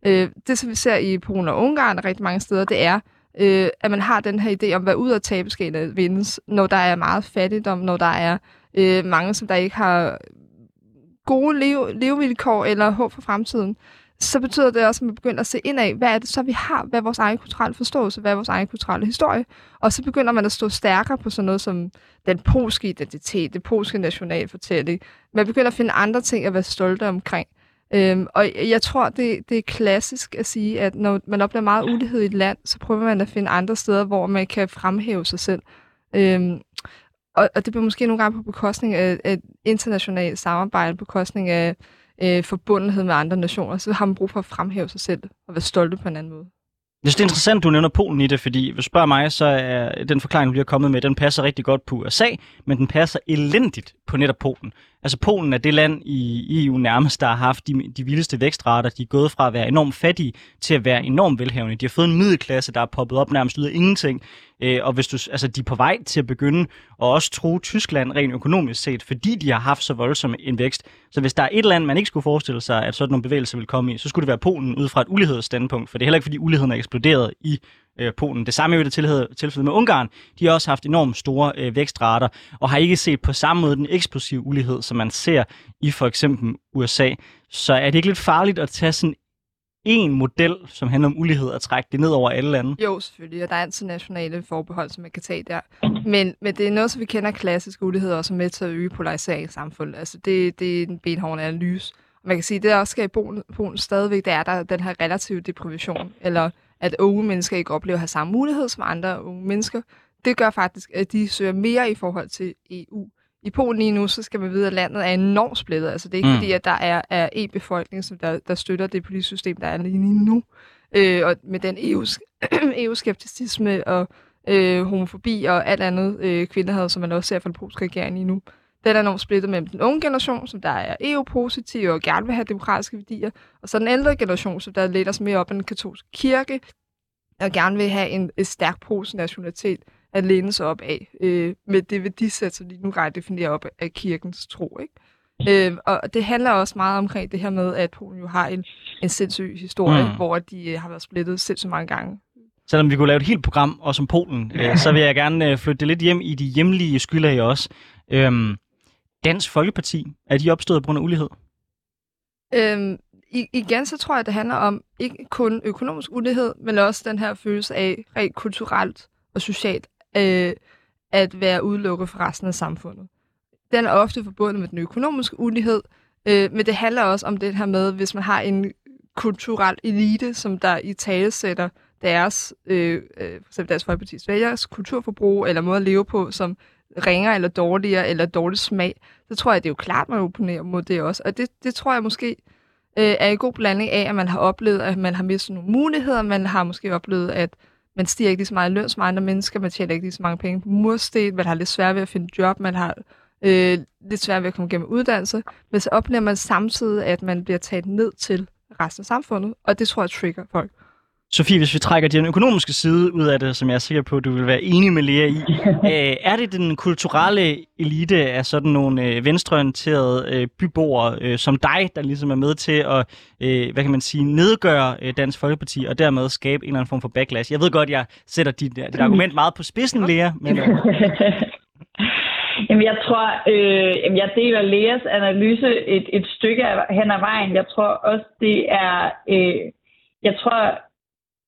Øh, det, som vi ser i Polen og Ungarn rigtig mange steder, det er, øh, at man har den her idé om, hvad ud af tabeskalaen vindes, når der er meget fattigdom, når der er øh, mange, som der ikke har gode leve, levevilkår eller håb for fremtiden, så betyder det også, at man begynder at se ind af, hvad er det så, vi har, hvad er vores egen kulturelle forståelse, hvad er vores egen kulturelle historie, og så begynder man at stå stærkere på sådan noget som den polske identitet, det polske nationalfortælling. Man begynder at finde andre ting at være stolte omkring. Øhm, og jeg tror, det, det er klassisk at sige, at når man oplever meget ulighed i et land, så prøver man at finde andre steder, hvor man kan fremhæve sig selv. Øhm, og, og det bliver måske nogle gange på bekostning af, af internationalt samarbejde, på bekostning af øh, forbundenhed med andre nationer. Så har man brug for at fremhæve sig selv og være stolte på en anden måde. Jeg synes, det er interessant, du nævner Polen i det, fordi hvis du spørger mig, så er den forklaring, du lige har kommet med, den passer rigtig godt på USA, men den passer elendigt på netop Polen. Altså Polen er det land i EU nærmest, der har haft de, de vildeste vækstrater. De er gået fra at være enormt fattige til at være enormt velhavende. De har fået en middelklasse, der er poppet op nærmest ud af ingenting. Øh, og hvis du, altså, de er på vej til at begynde at også tro Tyskland rent økonomisk set, fordi de har haft så voldsom en vækst. Så hvis der er et land, man ikke skulle forestille sig, at sådan nogle bevægelser vil komme i, så skulle det være Polen ud fra et ulighedsstandpunkt. For det er heller ikke, fordi uligheden er eksploderet i øh, Polen. Det samme er jo det tilfælde med Ungarn. De har også haft enormt store øh, vækstrater, og har ikke set på samme måde den eksplosive ulighed, som man ser i for eksempel USA. Så er det ikke lidt farligt at tage sådan en model, som handler om ulighed, og trække det ned over alle lande? Jo, selvfølgelig, og der er internationale forbehold, som man kan tage der. Men, men det er noget, som vi kender klassisk ulighed, og som er med til at øge polarisering i samfundet. Altså, det, det er en benhård analyse. Man kan sige, at det, der også skal i Polen, Polen stadigvæk, det er der den her relative deprivation, eller at unge mennesker ikke oplever at have samme mulighed som andre unge mennesker. Det gør faktisk, at de søger mere i forhold til EU. I Polen lige nu, så skal man vide, at landet er enormt splittet. Altså, det er ikke mm. fordi, at der er, er en befolkning, som der, der støtter det politiske system, der er lige nu. Øh, og med den EU-skepticisme og øh, homofobi og alt andet øh, kvinderhed, som man også ser fra den polske regering lige nu. Den er enormt splittet mellem den unge generation, som der er EU-positiv og gerne vil have demokratiske værdier, og så den ældre generation, som der letter sig mere op af den katolske kirke, og gerne vil have en, en stærk pro-nationalitet at læne sig op af, øh, med det værdisæt, som de nu ret definerer op af kirkens tro. Ikke? Øh, og det handler også meget omkring det her med, at Polen jo har en, en sindssyg historie, mm. hvor de øh, har været splittet sindssygt mange gange. Selvom vi kunne lave et helt program, også om Polen, øh, så vil jeg gerne øh, flytte det lidt hjem i de hjemlige skylder også. Øhm, Dansk Folkeparti, er de opstået på grund af ulighed? Øhm, i, igen så tror jeg, det handler om ikke kun økonomisk ulighed, men også den her følelse af rent kulturelt og socialt øh, at være udelukket fra resten af samfundet. Den er ofte forbundet med den økonomiske ulighed, øh, men det handler også om det her med, hvis man har en kulturel elite, som der i tale sætter deres, øh, øh for eksempel Dansk Folkeparti's vælgers kulturforbrug eller måde at leve på, som ringer eller dårligere eller dårlig smag, så tror jeg, det er jo klart, man opponerer mod det også. Og det, det tror jeg måske øh, er en god blanding af, at man har oplevet, at man har mistet nogle muligheder, man har måske oplevet, at man stiger ikke lige så meget i løn som andre mennesker, man tjener ikke lige så mange penge på mursten, man har lidt svært ved at finde job, man har øh, lidt svært ved at komme gennem uddannelse, men så oplever man samtidig, at man bliver taget ned til resten af samfundet, og det tror jeg trigger folk. Sofie, hvis vi trækker den økonomiske side ud af det, som jeg er sikker på, at du vil være enig med Lea i, øh, er det den kulturelle elite af sådan nogle øh, venstreorienterede øh, byboere øh, som dig, der ligesom er med til at, øh, hvad kan man sige, nedgøre øh, Dansk Folkeparti og dermed skabe en eller anden form for backlash? Jeg ved godt, jeg sætter dit, dit argument meget på spidsen, Lea, men... Øh... Jamen, jeg tror, øh, jeg deler Leas analyse et, et stykke af, hen ad vejen. Jeg tror også, det er... Øh, jeg tror,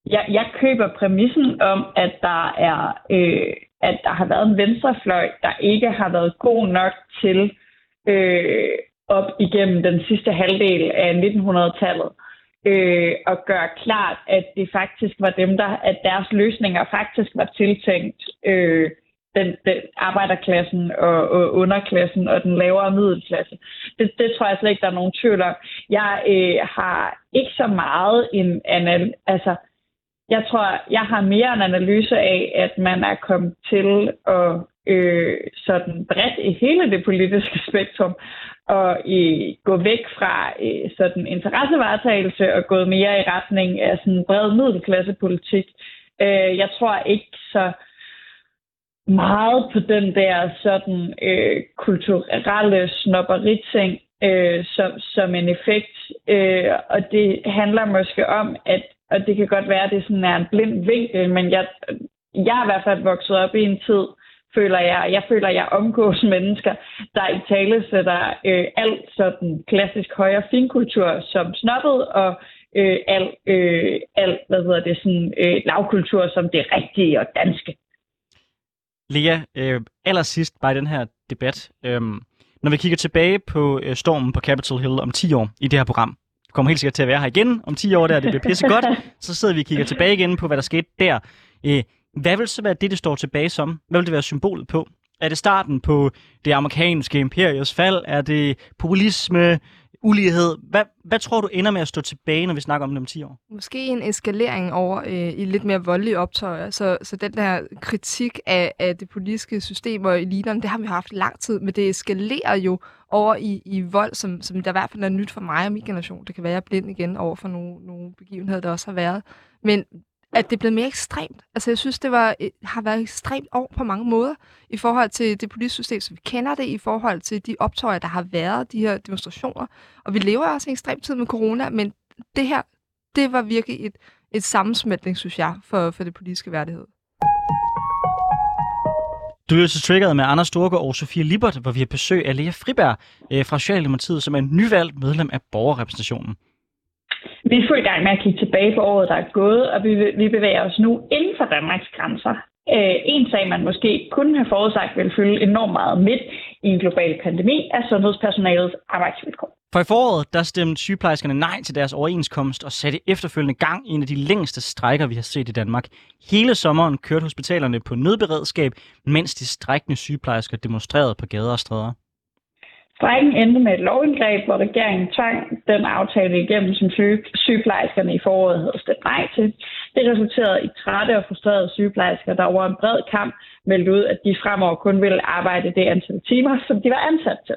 jeg, jeg køber præmissen om, at der er øh, at der har været en venstrefløj, der ikke har været god nok til øh, op igennem den sidste halvdel af 1900-tallet øh, og gøre klart, at det faktisk var dem, der at deres løsninger faktisk var tiltænkt øh, den, den arbejderklassen og, og underklassen og den lavere middelklasse. Det, det tror jeg slet ikke, der er nogen tvivl om. Jeg øh, har ikke så meget en anal, altså jeg tror, jeg har mere en analyse af, at man er kommet til at øh, sådan bredt i hele det politiske spektrum og i, gå væk fra øh, sådan interessevaretagelse og gået mere i retning af sådan bred middelklassepolitik. Øh, jeg tror ikke så meget på den der sådan øh, kulturelle snobberiting øh, som, som en effekt. Øh, og det handler måske om, at og det kan godt være, at det sådan er en blind vinkel, men jeg, jeg er i hvert fald vokset op i en tid, føler jeg, jeg føler, jeg omgås mennesker, der i tale sætter øh, alt sådan klassisk højre finkultur som snobbet, og øh, alt, øh, alt, hvad hedder det, sådan øh, lavkultur som det rigtige og danske. Lea, øh, allersidst bare i den her debat, øh, når vi kigger tilbage på øh, stormen på Capitol Hill om 10 år i det her program, kommer helt sikkert til at være her igen om 10 år, der det bliver pisse godt. Så sidder vi og kigger tilbage igen på, hvad der skete der. Øh, hvad vil så være det, det står tilbage som? Hvad vil det være symbolet på? Er det starten på det amerikanske imperiers fald? Er det populisme? ulighed. Hvad, hvad tror du ender med at stå tilbage, når vi snakker om det om 10 år? Måske en eskalering over øh, i lidt mere voldelige optøjer. Så, så den der kritik af, af det politiske system og eliterne, det har vi haft lang tid, men det eskalerer jo over i, i vold, som, som der i hvert fald er nyt for mig og min generation. Det kan være, at jeg er blind igen over for nogle, nogle begivenheder, der også har været. Men at det er blevet mere ekstremt. Altså, jeg synes, det var, øh, har været ekstremt år på mange måder i forhold til det politiske system, som vi kender det, i forhold til de optøjer, der har været, de her demonstrationer. Og vi lever også en ekstrem tid med corona, men det her, det var virkelig et, et sammensmeltning, synes jeg, for, for det politiske værdighed. Du lytter til triggeret med Anders Storgård og Sofie Libert, hvor vi har besøg af Lea Friberg øh, fra Socialdemokratiet, som er nyvalgt medlem af borgerrepræsentationen. Vi er i gang med at kigge tilbage på året, der er gået, og vi, vi bevæger os nu inden for Danmarks grænser. Øh, en sag, man måske kunne have forudsagt, vil fylde enormt meget midt i en global pandemi, er sundhedspersonalets arbejdsvilkår. For i foråret, der stemte sygeplejerskerne nej til deres overenskomst og satte efterfølgende gang i en af de længste strækker, vi har set i Danmark. Hele sommeren kørte hospitalerne på nødberedskab, mens de strækkende sygeplejersker demonstrerede på gader og stræder. Strækken endte med et lovindgreb, hvor regeringen tvang den aftale igennem, som sygeplejerskerne i foråret havde stemt nej til. Det resulterede i trætte og frustrerede sygeplejersker, der over en bred kamp meldte ud, at de fremover kun ville arbejde det antal timer, som de var ansat til.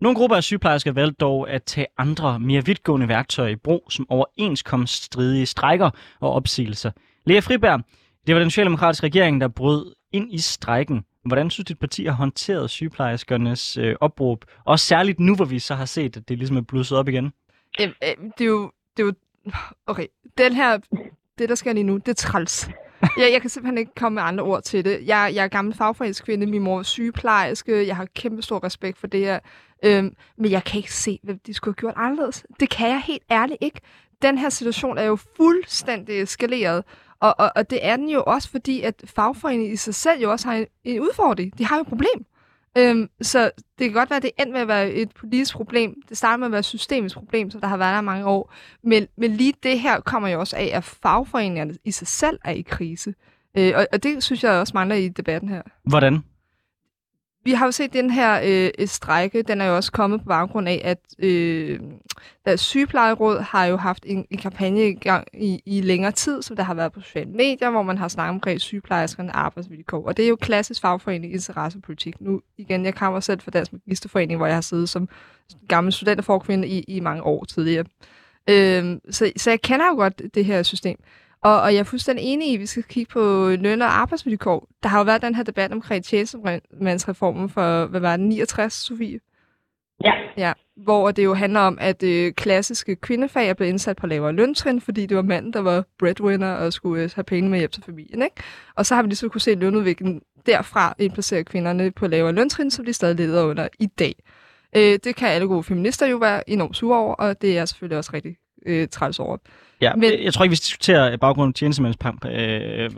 Nogle grupper af sygeplejersker valgte dog at tage andre, mere vidtgående værktøjer i brug, som overenskomststridige strækker og opsigelser. Lea Friberg, det var den socialdemokratiske regering, der brød ind i strækken. Hvordan synes dit parti har håndteret sygeplejerskernes øh, opråb? Også særligt nu, hvor vi så har set, at det ligesom er blusset op igen. Øh, øh, det er jo... Det er jo okay, den her... Det, der sker lige nu, det er træls. jeg, jeg kan simpelthen ikke komme med andre ord til det. Jeg, jeg er gammel fagforeningskvinde, min mor er sygeplejerske, jeg har kæmpe stor respekt for det her. Øhm, men jeg kan ikke se, hvad de skulle have gjort anderledes. Det kan jeg helt ærligt ikke. Den her situation er jo fuldstændig eskaleret, og, og, og det er den jo også, fordi at fagforeningen i sig selv jo også har en, en udfordring. De har jo et problem. Øhm, så det kan godt være, at det endte med at være et politisk problem. Det startede med at være et systemisk problem, så der har været der mange år. Men, men lige det her kommer jo også af, at fagforeningerne i sig selv er i krise. Øh, og, og det synes jeg også mangler i debatten her. Hvordan? Vi har jo set den her øh, øh strække, den er jo også kommet på baggrund af, at øh, deres sygeplejeråd har jo haft en, en kampagne i gang i, i længere tid, som der har været på sociale medier, hvor man har snakket omkring sygeplejerskerne arbejdsvilkår. Og det er jo klassisk fagforening interessepolitik. Nu igen, jeg kommer selv fra Dansk Magisterforening, hvor jeg har siddet som gammel studenterforkvinde i, i mange år tidligere. Øh, så, så jeg kender jo godt det her system. Og, og jeg er fuldstændig enig i, at vi skal kigge på løn- og arbejdsvilkår. Der har jo været den her debat omkring tjenestemandsreformen for, hvad var det, 69, Sofie? Ja. Ja, hvor det jo handler om, at øh, klassiske kvindefag er blevet indsat på lavere løntrin, fordi det var manden, der var breadwinner og skulle øh, have penge med hjem til familien. Ikke? Og så har vi lige så kunne se lønudviklingen derfra indplacere kvinderne på lavere løntrin, som de stadig leder under i dag. Øh, det kan alle gode feminister jo være enormt sure over, og det er selvfølgelig også rigtig øh, træls over. Ja, men, jeg tror ikke, vi skal diskutere baggrunden tjenestemands, øh,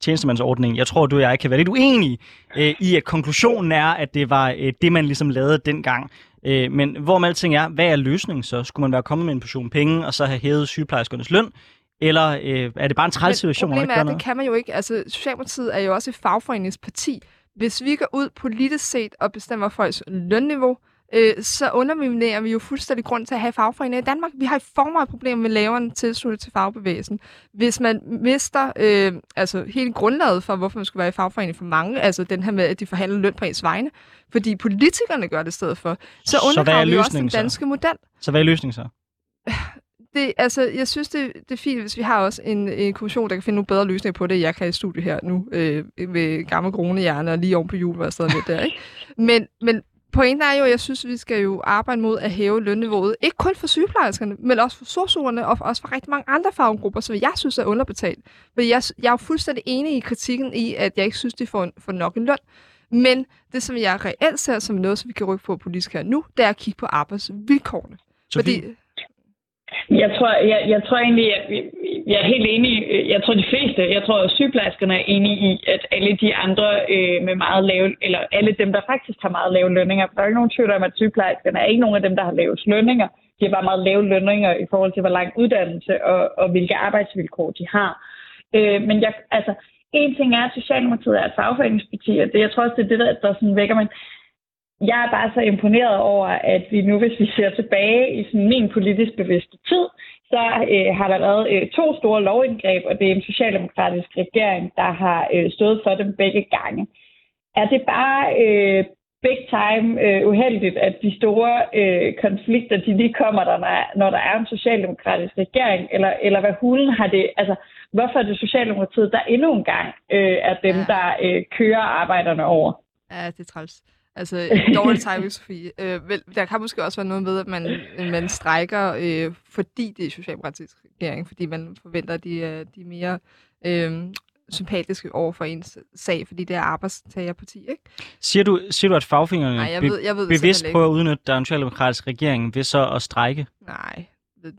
tjenestemandsordningen. Jeg tror, du og jeg kan være lidt uenige øh, i, at konklusionen er, at det var øh, det, man ligesom lavede dengang. Øh, men hvor med alting er, hvad er løsningen så? Skulle man være kommet med en portion penge, og så have hævet sygeplejerskernes løn? Eller øh, er det bare en træls situation? Problemet er, det kan man jo ikke. Altså, Socialdemokratiet er jo også et fagforeningsparti. Hvis vi går ud politisk set og bestemmer folks lønniveau, øh, så underminerer vi jo fuldstændig grund til at have fagforeninger i Danmark. Vi har i form af problemer med lavere tilslutning til fagbevægelsen. Hvis man mister øh, altså hele grundlaget for, hvorfor man skulle være i fagforening for mange, altså den her med, at de forhandler løn på ens vegne, fordi politikerne gør det i stedet for, så undergraver vi også den danske så? model. Så hvad er løsningen så? det, altså, jeg synes, det, det er fint, hvis vi har også en, en kommission, der kan finde nogle bedre løsninger på det, jeg kan i studiet her nu, øh, med gamle kronehjerne og lige oven på jul, hvor jeg stadig lidt der, ikke? Men, men pointen er jo, at jeg synes, at vi skal jo arbejde mod at hæve lønniveauet. Ikke kun for sygeplejerskerne, men også for sosuerne og også for rigtig mange andre faggrupper, som jeg synes er underbetalt. For jeg, jeg er jo fuldstændig enig i kritikken i, at jeg ikke synes, de får, får nok en løn. Men det, som jeg reelt ser som noget, som vi kan rykke på politisk her nu, det er at kigge på arbejdsvilkårene. Sofie? Fordi, jeg tror, jeg, jeg tror egentlig, at vi, jeg er helt enig. Jeg tror, de fleste, jeg tror, at sygeplejerskerne er enige i, at alle de andre øh, med meget lave, eller alle dem, der faktisk har meget lave lønninger, der er ikke nogen tvivl om, at sygeplejerskerne er ikke nogen af dem, der har lave lønninger. De har bare meget lave lønninger i forhold til, hvor lang uddannelse og, og hvilke arbejdsvilkår de har. Øh, men jeg, altså, en ting er, at Socialdemokratiet er et fagforeningsparti, og det, jeg tror også, det er det, der, der sådan vækker mig jeg er bare så imponeret over, at vi nu, hvis vi ser tilbage i sådan min politisk bevidste tid, så øh, har der været øh, to store lovindgreb, og det er en socialdemokratisk regering, der har øh, stået for dem begge gange. Er det bare øh, big time øh, uheldigt, at de store øh, konflikter, de lige kommer, der, når, når der er en socialdemokratisk regering, eller, eller hvad hulen har det, altså hvorfor er det Socialdemokratiet, der endnu en gang øh, er dem, ja. der øh, kører arbejderne over? Ja, det er træls. Altså, dårlig timing, Sofie. Øh, vel, der kan måske også være noget med, at man, man strækker, øh, fordi det er socialdemokratisk regering, fordi man forventer, at de de er mere øh, sympatiske over for ens sag, fordi det er arbejdstagerparti, ikke? Siger du, siger du at fagfingrene Nej, jeg ved, jeg ved bevidst prøver at udnytte den socialdemokratiske regering ved så at strække? Nej,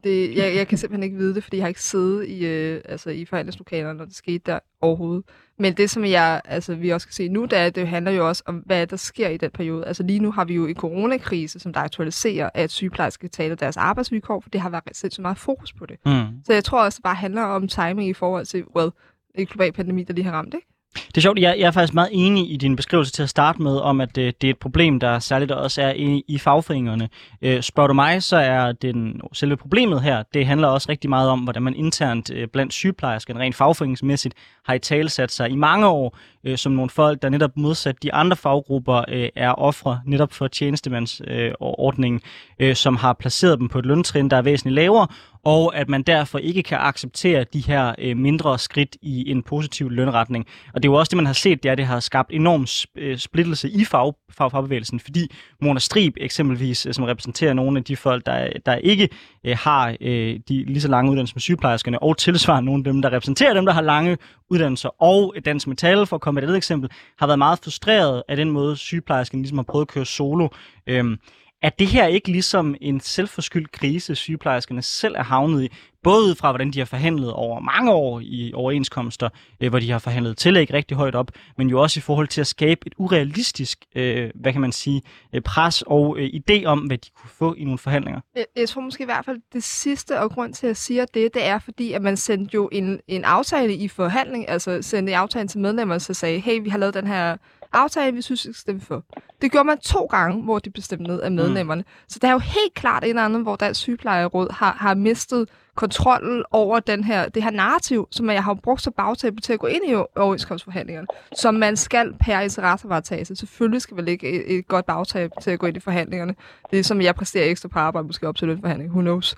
det, jeg, jeg kan simpelthen ikke vide det, fordi jeg har ikke siddet i, øh, altså, i forhandlingslokalerne, når det skete der overhovedet. Men det, som jeg, altså, vi også kan se nu, det, er, det handler jo også om, hvad der sker i den periode. Altså lige nu har vi jo en coronakrise, som der aktualiserer, at sygeplejersker taler deres arbejdsvilkår, for det har været sindssygt meget fokus på det. Mm. Så jeg tror også, det bare handler om timing i forhold til, well, en global pandemi, der lige har ramt, ikke? Det er sjovt, jeg, jeg er faktisk meget enig i din beskrivelse til at starte med, om at det, øh, det er et problem, der særligt også er i, i fagforeningerne. Øh, spørger du mig, så er den, selve problemet her, det handler også rigtig meget om, hvordan man internt øh, blandt sygeplejerskerne, rent fagforeningsmæssigt, har i tale sat sig i mange år øh, som nogle folk, der netop modsat de andre faggrupper øh, er ofre netop for tjenestemandsordningen, øh, øh, som har placeret dem på et løntrin, der er væsentligt lavere, og at man derfor ikke kan acceptere de her øh, mindre skridt i en positiv lønretning. Og det er jo også det, man har set, det er, at det har skabt enorm øh, splittelse i fag, fag, fagbevægelsen, fordi Mona Strib eksempelvis, øh, som repræsenterer nogle af de folk, der, der ikke øh, har øh, de lige så lange uddannelser som sygeplejerskerne, og tilsvarende nogle af dem, der repræsenterer dem, der har lange uddannelser, og Dansk Metal, for at komme med et eksempel, har været meget frustreret af den måde, sygeplejerskerne ligesom har prøvet at køre solo. Øhm, er det her ikke ligesom en selvforskyldt krise, sygeplejerskerne selv er havnet i? Både fra, hvordan de har forhandlet over mange år i overenskomster, øh, hvor de har forhandlet tillæg rigtig højt op, men jo også i forhold til at skabe et urealistisk, øh, hvad kan man sige, øh, pres og øh, idé om, hvad de kunne få i nogle forhandlinger. Jeg, jeg tror måske i hvert fald, det sidste og grund til at sige det, det er fordi, at man sendte jo en, en aftale i forhandling, altså sendte en aftale til medlemmerne, og så sagde, hey, vi har lavet den her aftale, vi synes, vi skal stemme for. Det gjorde man to gange, hvor de blev stemt ned af medlemmerne. Mm. Så der er jo helt klart en anden, hvor Dansk Sygeplejeråd har, har mistet kontrollen over den her, det her narrativ, som jeg har brugt som bagtæppe til at gå ind i overenskomstforhandlingerne, som man skal per interessevaretagelse. Selvfølgelig skal man lægge et, et godt bagtæppe til at gå ind i forhandlingerne. Det er som jeg præsterer ekstra på arbejde, måske op til lønforhandling, who knows.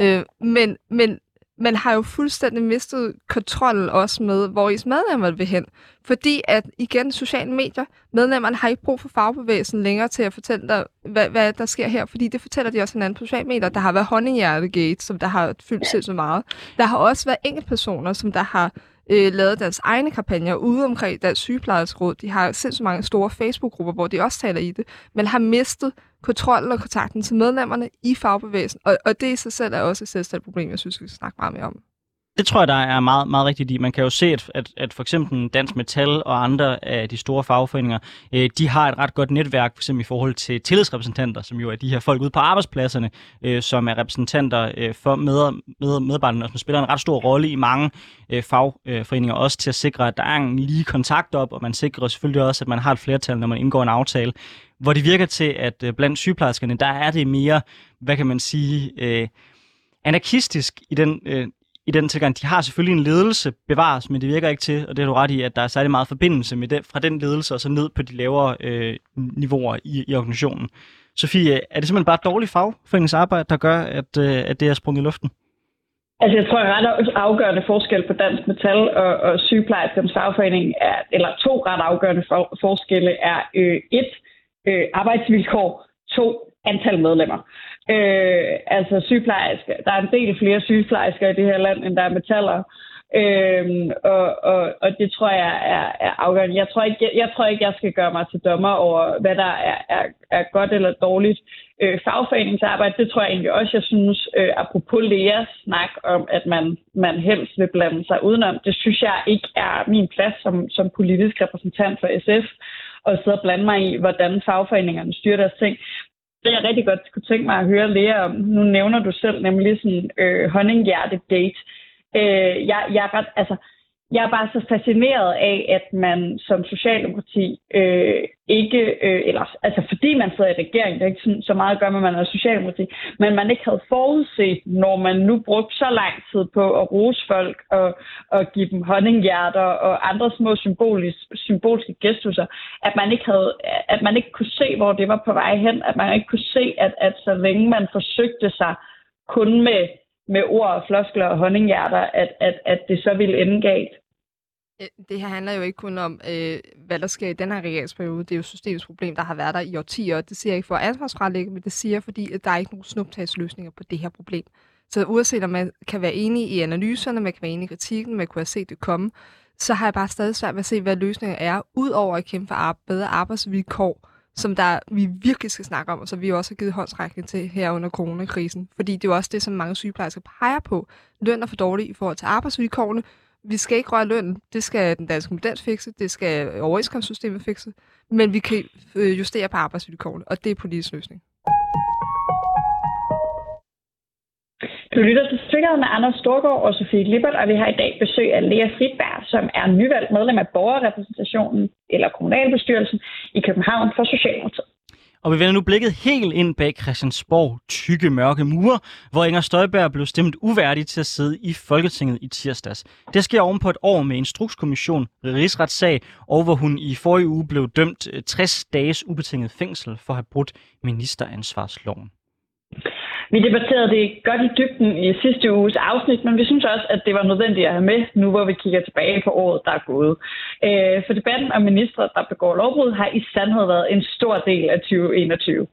Øh, men, men man har jo fuldstændig mistet kontrollen også med, hvor ens medlemmer vil hen. Fordi at, igen, sociale medier, medlemmerne har ikke brug for fagbevægelsen længere til at fortælle dig, hvad, hvad der sker her. Fordi det fortæller de også hinanden på sociale medier. Der har været honninghjertegate, som der har fyldt sindssygt meget. Der har også været enkeltpersoner, som der har øh, lavet deres egne kampagner ude omkring deres sygeplejersråd. De har sindssygt mange store Facebook-grupper, hvor de også taler i det, men har mistet kontrollen og kontakten til medlemmerne i fagbevægelsen. Og, og det i sig selv er også et selvstændigt problem, jeg synes, vi skal snakke meget mere om. Det tror jeg, der er meget, meget rigtigt i. Man kan jo se, at, at, at for eksempel Dansk Metal og andre af de store fagforeninger, øh, de har et ret godt netværk, for eksempel i forhold til tillidsrepræsentanter, som jo er de her folk ude på arbejdspladserne, øh, som er repræsentanter øh, for med, med, medarbejderne, og som spiller en ret stor rolle i mange øh, fagforeninger, også til at sikre, at der er en lige kontakt op, og man sikrer selvfølgelig også, at man har et flertal, når man indgår en aftale. Hvor det virker til, at øh, blandt sygeplejerskerne, der er det mere, hvad kan man sige... Øh, anarkistisk i den, øh, i den tilgang. De har selvfølgelig en ledelse bevares, men det virker ikke til, og det har du ret i, at der er særlig meget forbindelse med den, fra den ledelse og så ned på de lavere øh, niveauer i, i organisationen. Sofie, er det simpelthen bare et dårligt fagforeningsarbejde, der gør, at, øh, at det er sprunget i luften? Altså, jeg tror, at ret afgørende forskel på Dansk Metal og, og sygeplejerskernes fagforening er, eller to ret afgørende for, forskelle er øh, et, øh, arbejdsvilkår, to, antal medlemmer. Øh, altså sygeplejersker. Der er en del flere sygeplejersker i det her land, end der er metaller. Øhm, og, og, og det tror jeg er, er afgørende. Jeg tror, ikke, jeg, jeg tror ikke, jeg skal gøre mig til dommer over, hvad der er, er, er godt eller dårligt øh, fagforeningsarbejde. Det tror jeg egentlig også, jeg synes, øh, apropos Leas snak om, at man, man helst vil blande sig udenom. Det synes jeg ikke er min plads som, som politisk repræsentant for SF at sidde og blande mig i, hvordan fagforeningerne styrer deres ting det jeg rigtig godt kunne tænke mig at høre Lea om, nu nævner du selv nemlig sådan øh, honninghjerte-date. Øh, jeg, jeg, er ret, altså, jeg er bare så fascineret af, at man som socialdemokrati øh, ikke, øh, eller, altså fordi man sidder i regeringen, det er ikke sådan, så meget at gøre med, at man er socialdemokrati, men man ikke havde forudset, når man nu brugte så lang tid på at rose folk og, og give dem honninghjerter og andre små symboliske, symbolske gestusser, at man, ikke havde, at man ikke kunne se, hvor det var på vej hen, at man ikke kunne se, at, at så længe man forsøgte sig kun med med ord, floskler og honninghjerter, at, at, at det så ville ende galt. Øh, det her handler jo ikke kun om, øh, hvad der sker i den her regeringsperiode. Det er jo systemets problem, der har været der i årtier. Det siger jeg ikke for ansvarsfralægge, men det siger fordi, at der er ikke nogen snuptagsløsninger på det her problem. Så uanset om man kan være enig i analyserne, man kan være enig i kritikken, man kunne have set det komme, så har jeg bare stadig svært ved at se, hvad løsningen er, udover at kæmpe for bedre arbejdsvilkår, som der vi virkelig skal snakke om, og som vi også har givet håndsrækning til her under coronakrisen. Fordi det er jo også det, som mange sygeplejersker peger på. Løn er for dårlig i forhold til arbejdsvilkårene, vi skal ikke røre lønnen. Det skal den danske model fikse, det skal overenskomstsystemet fikse, men vi kan øh, justere på arbejdsvilkårene, og det er politisk løsning. Du lytter til Trigger med Anders Storgård og Sofie Lippert, og vi har i dag besøg af Lea Fritberg, som er nyvalgt medlem af borgerrepræsentationen eller kommunalbestyrelsen i København for Socialdemokratiet. Og vi vender nu blikket helt ind bag Christiansborg tykke mørke mure, hvor Inger Støjberg blev stemt uværdig til at sidde i Folketinget i tirsdags. Det sker oven på et år med instrukskommission, rigsretssag, og hvor hun i forrige uge blev dømt eh, 60 dages ubetinget fængsel for at have brudt ministeransvarsloven. Vi debatterede det godt i dybden i sidste uges afsnit, men vi synes også, at det var nødvendigt at have med, nu hvor vi kigger tilbage på året, der er gået. Øh, for debatten om ministre, der begår lovbrud, har i sandhed været en stor del af 2021.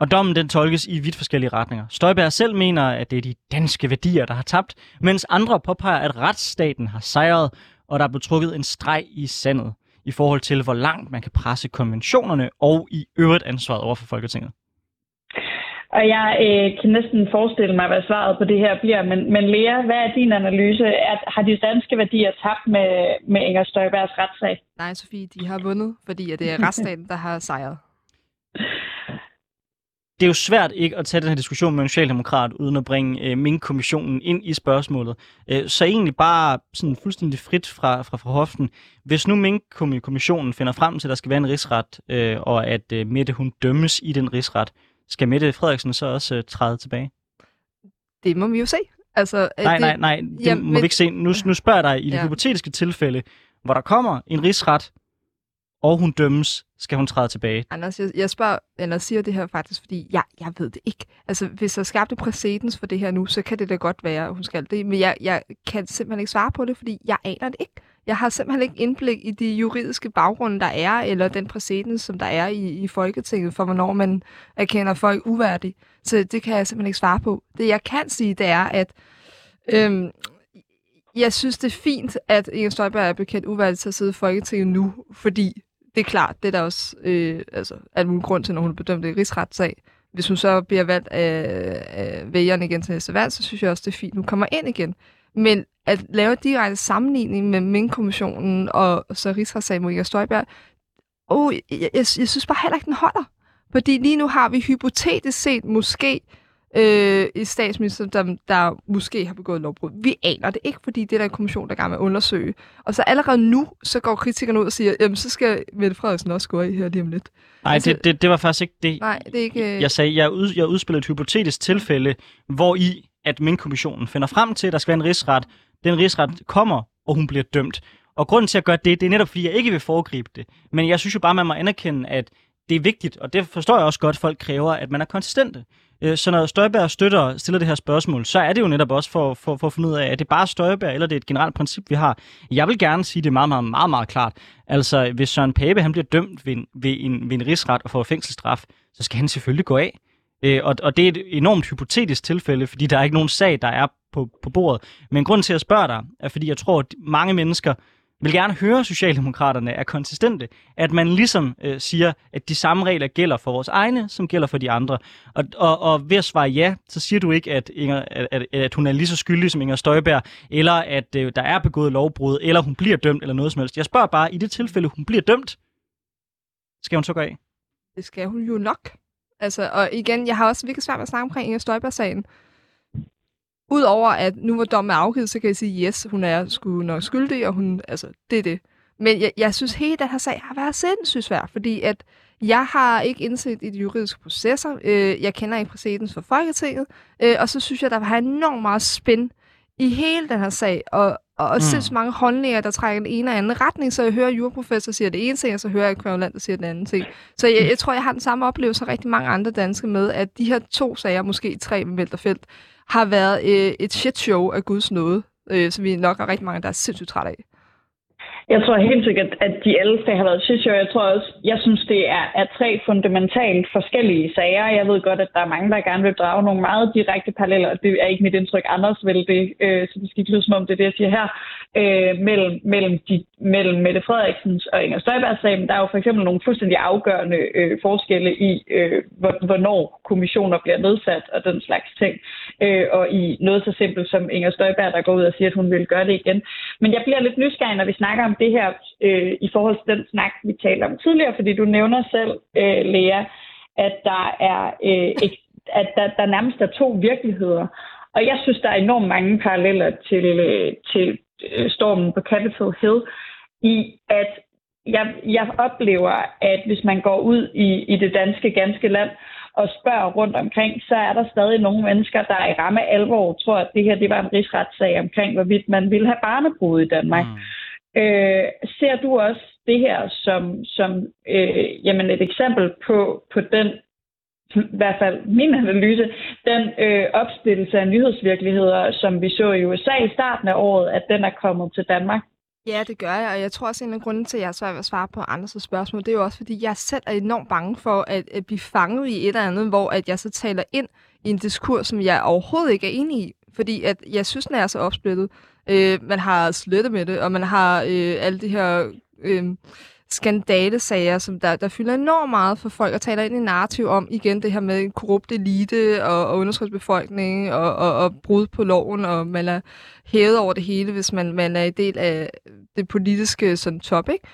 Og dommen den tolkes i vidt forskellige retninger. Støjberg selv mener, at det er de danske værdier, der har tabt, mens andre påpeger, at retsstaten har sejret, og der er trukket en streg i sandet i forhold til, hvor langt man kan presse konventionerne og i øvrigt ansvaret over for Folketinget. Og jeg øh, kan næsten forestille mig, hvad svaret på det her bliver. Men, men Lea, hvad er din analyse? Er, har de danske værdier tabt med, med Inger Støjbergs retssag? Nej, Sofie, de har vundet, fordi at det er retsstaten, der har sejret. det er jo svært ikke at tage den her diskussion med en socialdemokrat, uden at bringe øh, Mink-kommissionen ind i spørgsmålet. Øh, så egentlig bare sådan fuldstændig frit fra, fra, fra hoften. Hvis nu Mink-kommissionen finder frem til, at der skal være en rigsret, øh, og at øh, Mette hun dømmes i den rigsret, skal Mette Frederiksen så også øh, træde tilbage? Det må vi jo se. Altså, Nej, det, nej, nej, det Jamen, må men- vi ikke se. Nu, nu spørger jeg dig, i det Ja. hypotetiske tilfælde, hvor der kommer en rigsret, og hun dømmes, skal hun træde tilbage. Anders, jeg, jeg spørger, eller siger det her faktisk, fordi jeg, jeg ved det ikke. Altså, hvis der er skabt et præcedens for det her nu, så kan det da godt være, at hun skal det. Men jeg, jeg kan simpelthen ikke svare på det, fordi jeg aner det ikke. Jeg har simpelthen ikke indblik i de juridiske baggrunde, der er, eller den præcedens, som der er i, i Folketinget, for hvornår man erkender folk uværdige. Så det kan jeg simpelthen ikke svare på. Det, jeg kan sige, det er, at øhm, jeg synes, det er fint, at Inger Støjberg er bekendt uværdig til at sidde i Folketinget nu, fordi det er klart, det er der også øh, altså, alt mulig grund til, når hun er bedømt i rigsretssag. Hvis hun så bliver valgt af, af vælgerne igen til næste valg, så synes jeg også, det er fint, hun kommer ind igen. Men at lave en direkte sammenligning med Mink-kommissionen og så rigsretssagen mod Inger Støjberg, oh, jeg, jeg, jeg synes bare heller ikke, den holder. Fordi lige nu har vi hypotetisk set måske øh, et statsminister, der, der måske har begået lovbrud. Vi aner det ikke, fordi det er der en kommission, der er gang med at undersøge. Og så allerede nu, så går kritikerne ud og siger, jamen så skal Mette Frederiksen også gå i her lige om lidt. Nej, Altså- det, det, det var faktisk ikke det, Nej, det er ikke... jeg sagde. Jeg, ud, jeg udspillede et hypotetisk tilfælde, hvor i at Mink-kommissionen finder frem til, at der skal være en rigsret. Den rigsret kommer, og hun bliver dømt. Og grunden til at gøre det, det er netop, fordi jeg ikke vil foregribe det. Men jeg synes jo bare, man må anerkende, at det er vigtigt, og det forstår jeg også godt, at folk kræver, at man er konsistente. Øh, så når Støjberg støtter, stiller det her spørgsmål, så er det jo netop også for, for, for at finde ud af, at det er bare Støjberg, eller det er et generelt princip, vi har. Jeg vil gerne sige det meget, meget, meget, meget klart. Altså, hvis Søren Pape han bliver dømt ved en, ved en, ved en rigsret og får fængselsstraf, så skal han selvfølgelig gå af. Øh, og, og det er et enormt hypotetisk tilfælde, fordi der er ikke nogen sag, der er på, på bordet. Men grund til at spørge dig, er fordi jeg tror, at mange mennesker vil gerne høre, at Socialdemokraterne er konsistente. At man ligesom øh, siger, at de samme regler gælder for vores egne, som gælder for de andre. Og, og, og ved at svare ja, så siger du ikke, at, Inger, at, at, at hun er lige så skyldig som Inger Støjberg, eller at øh, der er begået lovbrud, eller hun bliver dømt, eller noget som helst. Jeg spørger bare, i det tilfælde, hun bliver dømt, skal hun så gå af? Det skal hun jo nok. Altså, og igen, jeg har også virkelig svært ved at snakke omkring Inger Støjberg-sagen. Udover at nu hvor dommen er afgivet, så kan jeg sige, yes, hun er sgu nok skyldig, og hun, altså, det er det. Men jeg, jeg synes, hele den her sag har været sindssygt svær, fordi at jeg har ikke indset i de juridiske processer. Øh, jeg kender ikke præcedens for Folketinget. Øh, og så synes jeg, der var enormt meget spænd i hele den her sag, og, og mm. sindssygt mange holdninger, der trækker den ene og anden retning. Så jeg hører juraprofessor siger det ene ting, og så hører jeg kværulant, der siger den anden ting. Så jeg, jeg tror, jeg har den samme oplevelse som rigtig mange andre danske med, at de her to sager, måske tre med Vælterfelt, har været øh, et shit show af Guds nåde, øh, som vi nok er rigtig mange, der er sindssygt trætte af. Jeg tror helt sikkert, at de ældste har været shit jeg, jeg tror også, jeg synes, det er, er tre fundamentalt forskellige sager. Jeg ved godt, at der er mange, der gerne vil drage nogle meget direkte paralleller, og det er ikke mit indtryk. Anders vil det, øh, så det skal ikke lyde som om det er det, jeg siger her, øh, mellem, mellem, de, mellem Mette Frederiksens og Inger Støjbergs sagen. Der er jo for eksempel nogle fuldstændig afgørende øh, forskelle i, øh, hvor- hvornår kommissioner bliver nedsat og den slags ting. Øh, og i noget så simpelt som Inger Støjberg, der går ud og siger, at hun vil gøre det igen. Men jeg bliver lidt nysgerrig, når vi snakker om det her øh, i forhold til den snak, vi talte om tidligere, fordi du nævner selv, øh, Lea, at der er øh, at der, der nærmest er to virkeligheder. Og jeg synes, der er enormt mange paralleller til, øh, til øh, stormen på Capitol Hill, i at jeg, jeg oplever, at hvis man går ud i, i det danske ganske land og spørger rundt omkring, så er der stadig nogle mennesker, der i ramme alvor tror, at det her det var en rigsretssag omkring, hvorvidt man ville have barnebrud i Danmark. Mm. Øh, ser du også det her som, som øh, jamen et eksempel på, på den, i hvert fald min analyse, den øh, opstillelse af nyhedsvirkeligheder, som vi så i USA i starten af året, at den er kommet til Danmark? Ja, det gør jeg, og jeg tror også, en af grunden til, at jeg er svært ved at svare på andres spørgsmål, det er jo også, fordi jeg selv er enormt bange for at, at blive fanget i et eller andet, hvor at jeg så taler ind i en diskurs, som jeg overhovedet ikke er enig i. Fordi at jeg synes, den er så opsplittet. Øh, man har slettet med det, og man har øh, alle de her øh, skandalesager, som der, der fylder enormt meget for folk og taler ind i narrativ om igen det her med en korrupt elite og, og underskriftsbefolkning og, og, og brud på loven, og man er hævet over det hele, hvis man, man er en del af det politiske sådan, top, ikke?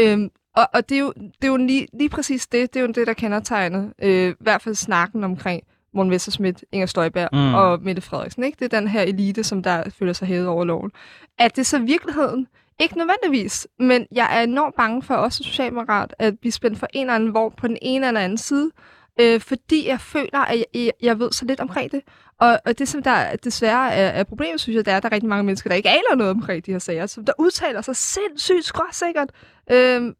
Øhm, og, og det er jo, det er jo lige, lige præcis det, det er jo det, der kendetegner, øh, i hvert fald snakken omkring Morten Messerschmidt, Inger Støjberg mm. og Mette Frederiksen. Ikke? Det er den her elite, som der føler sig hævet over loven. Er det så virkeligheden? Ikke nødvendigvis, men jeg er enormt bange for, også socialdemokrat, at blive spændt for en eller anden hvor på den ene eller anden side, øh, fordi jeg føler, at jeg, jeg ved så lidt omkring det. Og, og det, som der desværre er, er problemet, synes jeg, det er, at der er rigtig mange mennesker, der ikke aner noget omkring de her sager, som der udtaler sig sindssygt skråsikkert. Øh,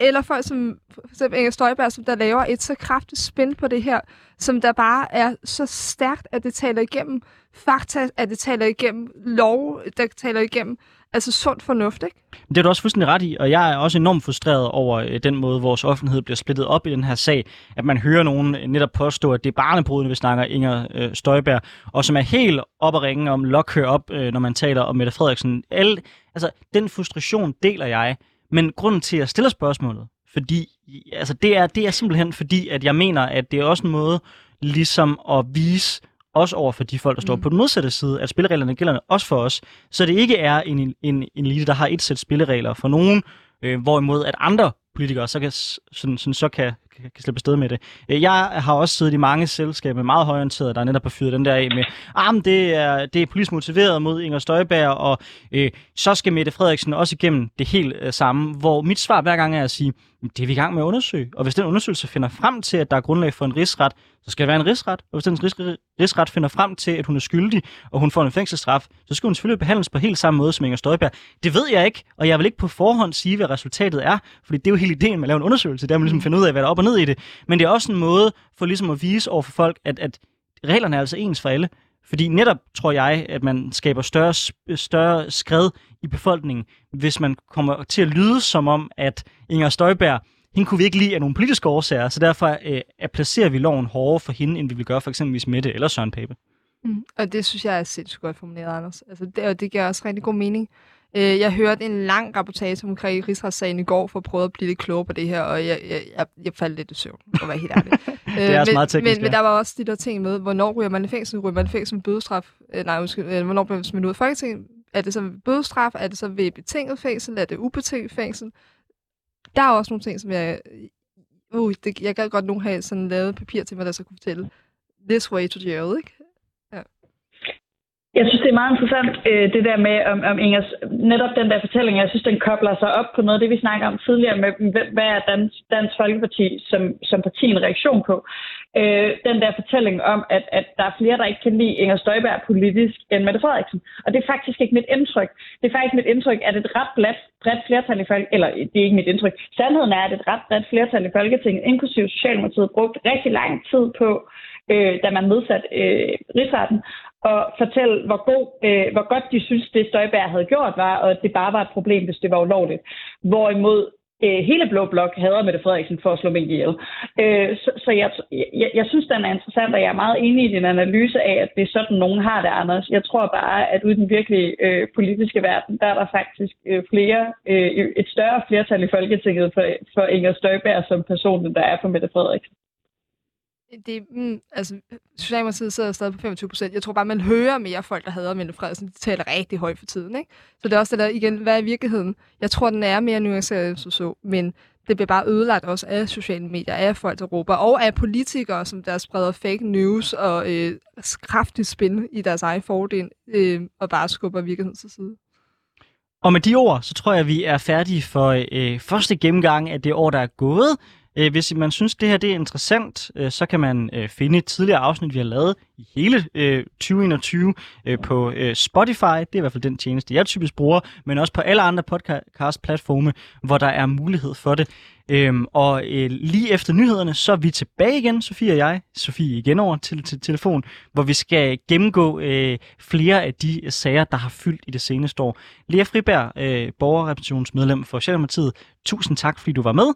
eller folk som for eksempel Inger Støjberg, som der laver et så kraftigt spin på det her, som der bare er så stærkt, at det taler igennem fakta, at det taler igennem lov, der taler igennem altså sund fornuft, ikke? Det er du også fuldstændig ret i, og jeg er også enormt frustreret over øh, den måde, vores offentlighed bliver splittet op i den her sag. At man hører nogen netop påstå, at det er barnebrudene, vi snakker Inger øh, Støjberg, og som er helt op at ringe om lokhør op, øh, når man taler om Mette Frederiksen. Alle, altså, den frustration deler jeg. Men grunden til, at jeg stiller spørgsmålet, fordi, altså det er, det er simpelthen fordi, at jeg mener, at det er også en måde ligesom at vise også over for de folk, der står mm. på den modsatte side, at spillereglerne gælder også for os, så det ikke er en, en, en elite, der har et sæt spilleregler for nogen, øh, hvorimod at andre politikere så kan, sådan, sådan, så kan, kan, kan slippe afsted med det. Øh, jeg har også siddet i mange selskaber med meget højorienteret, der er netop har fyret den der af med, ah, men det er, det er politisk motiveret mod Inger Støjberg, og øh, så skal Mette Frederiksen også igennem det helt øh, samme, hvor mit svar hver gang er at sige, det er vi i gang med at undersøge, og hvis den undersøgelse finder frem til, at der er grundlag for en rigsret, så skal der være en rigsret, og hvis den rigsret finder frem til, at hun er skyldig, og hun får en fængselsstraf, så skal hun selvfølgelig behandles på helt samme måde som Inger Støjberg. Det ved jeg ikke, og jeg vil ikke på forhånd sige, hvad resultatet er, fordi det er jo hele ideen med at lave en undersøgelse, det er at man ligesom finde ud af, hvad der er op og ned i det. Men det er også en måde for ligesom at vise over for folk, at, at reglerne er altså ens for alle. Fordi netop tror jeg, at man skaber større, større skred i befolkningen, hvis man kommer til at lyde som om, at Inger Støjberg, hende kunne vi ikke lide af nogle politiske årsager, så derfor øh, placerer vi loven hårdere for hende, end vi vil gøre for eksempelvis Mette eller Søren Pape. Mm. Og det synes jeg er sindssygt godt formuleret, Anders. Altså, det, og det giver også rigtig god mening. Øh, jeg hørte en lang rapportage omkring rigsretssagen i går, for at prøve at blive lidt klogere på det her, og jeg, jeg, jeg, jeg faldt lidt i søvn, for at være helt ærlig. det er også men, meget teknisk, men, men der var også de der ting med, hvornår ryger man i fængsel? Ryger man i fængsel med bødestraf? Øh, nej, måske, øh, hvornår bliver man smidt ud af Folketinget? Er det så ved bødestraf? Er det så ved betinget fængsel? Er det ubetinget fængsel? Der er også nogle ting, som jeg... Uh, det, jeg gad godt nogen have sådan lavet papir til mig, der så kunne fortælle this way to jail, ikke? Jeg synes, det er meget interessant, øh, det der med om, om Ingers, netop den der fortælling, jeg synes, den kobler sig op på noget af det, vi snakker om tidligere med, hvad er Dansk, Dansk Folkeparti som, som parti en reaktion på. Øh, den der fortælling om, at, at der er flere, der ikke kan lide Inger Støjberg politisk end Mette Frederiksen. Og det er faktisk ikke mit indtryk. Det er faktisk mit indtryk, at et ret bredt, bredt flertal i Folketinget, eller det er ikke mit indtryk, sandheden er, at et ret bredt flertal i Folketinget, inklusive Socialdemokratiet, brugt rigtig lang tid på, øh, da man nedsatte øh, rigsretten, og fortælle, hvor, god, øh, hvor godt de synes, det Støjberg havde gjort var, og at det bare var et problem, hvis det var ulovligt. Hvorimod øh, hele Blå Blok hader Mette Frederiksen for at slå mink ihjel. Øh, så så jeg, jeg, jeg synes, den er interessant, og jeg er meget enig i din analyse af, at det er sådan, nogen har det, Anders. Jeg tror bare, at ude i den virkelige øh, politiske verden, der er der faktisk øh, flere, øh, et større flertal i Folketinget for, for Inger Støjberg som person, end der er for Mette Frederiksen det, mm, altså, Socialdemokratiet sidder stadig på 25 procent. Jeg tror bare, man hører mere folk, der hader Mette Frederiksen. De taler rigtig højt for tiden, ikke? Så det er også det der, igen, hvad er virkeligheden? Jeg tror, den er mere nuanceret, så så, men det bliver bare ødelagt også af sociale medier, af folk, der råber, og af politikere, som der spreder fake news og øh, kraftigt spin i deres egen fordel, øh, og bare skubber virkeligheden til side. Og med de ord, så tror jeg, at vi er færdige for øh, første gennemgang af det år, der er gået. Øh, hvis man synes, det her det er interessant, øh, så kan man øh, finde et tidligere afsnit, vi har lavet i hele øh, 2021 øh, på øh, Spotify. Det er i hvert fald den tjeneste, jeg typisk bruger, men også på alle andre podcast-platforme, hvor der er mulighed for det. Øhm, og øh, lige efter nyhederne, så er vi tilbage igen, Sofie og jeg. Sofie igen over til, til telefon, hvor vi skal gennemgå øh, flere af de sager, der har fyldt i det seneste år. Lea Friberg, øh, borgerrepræsentationsmedlem for Socialdemokratiet, tusind tak, fordi du var med.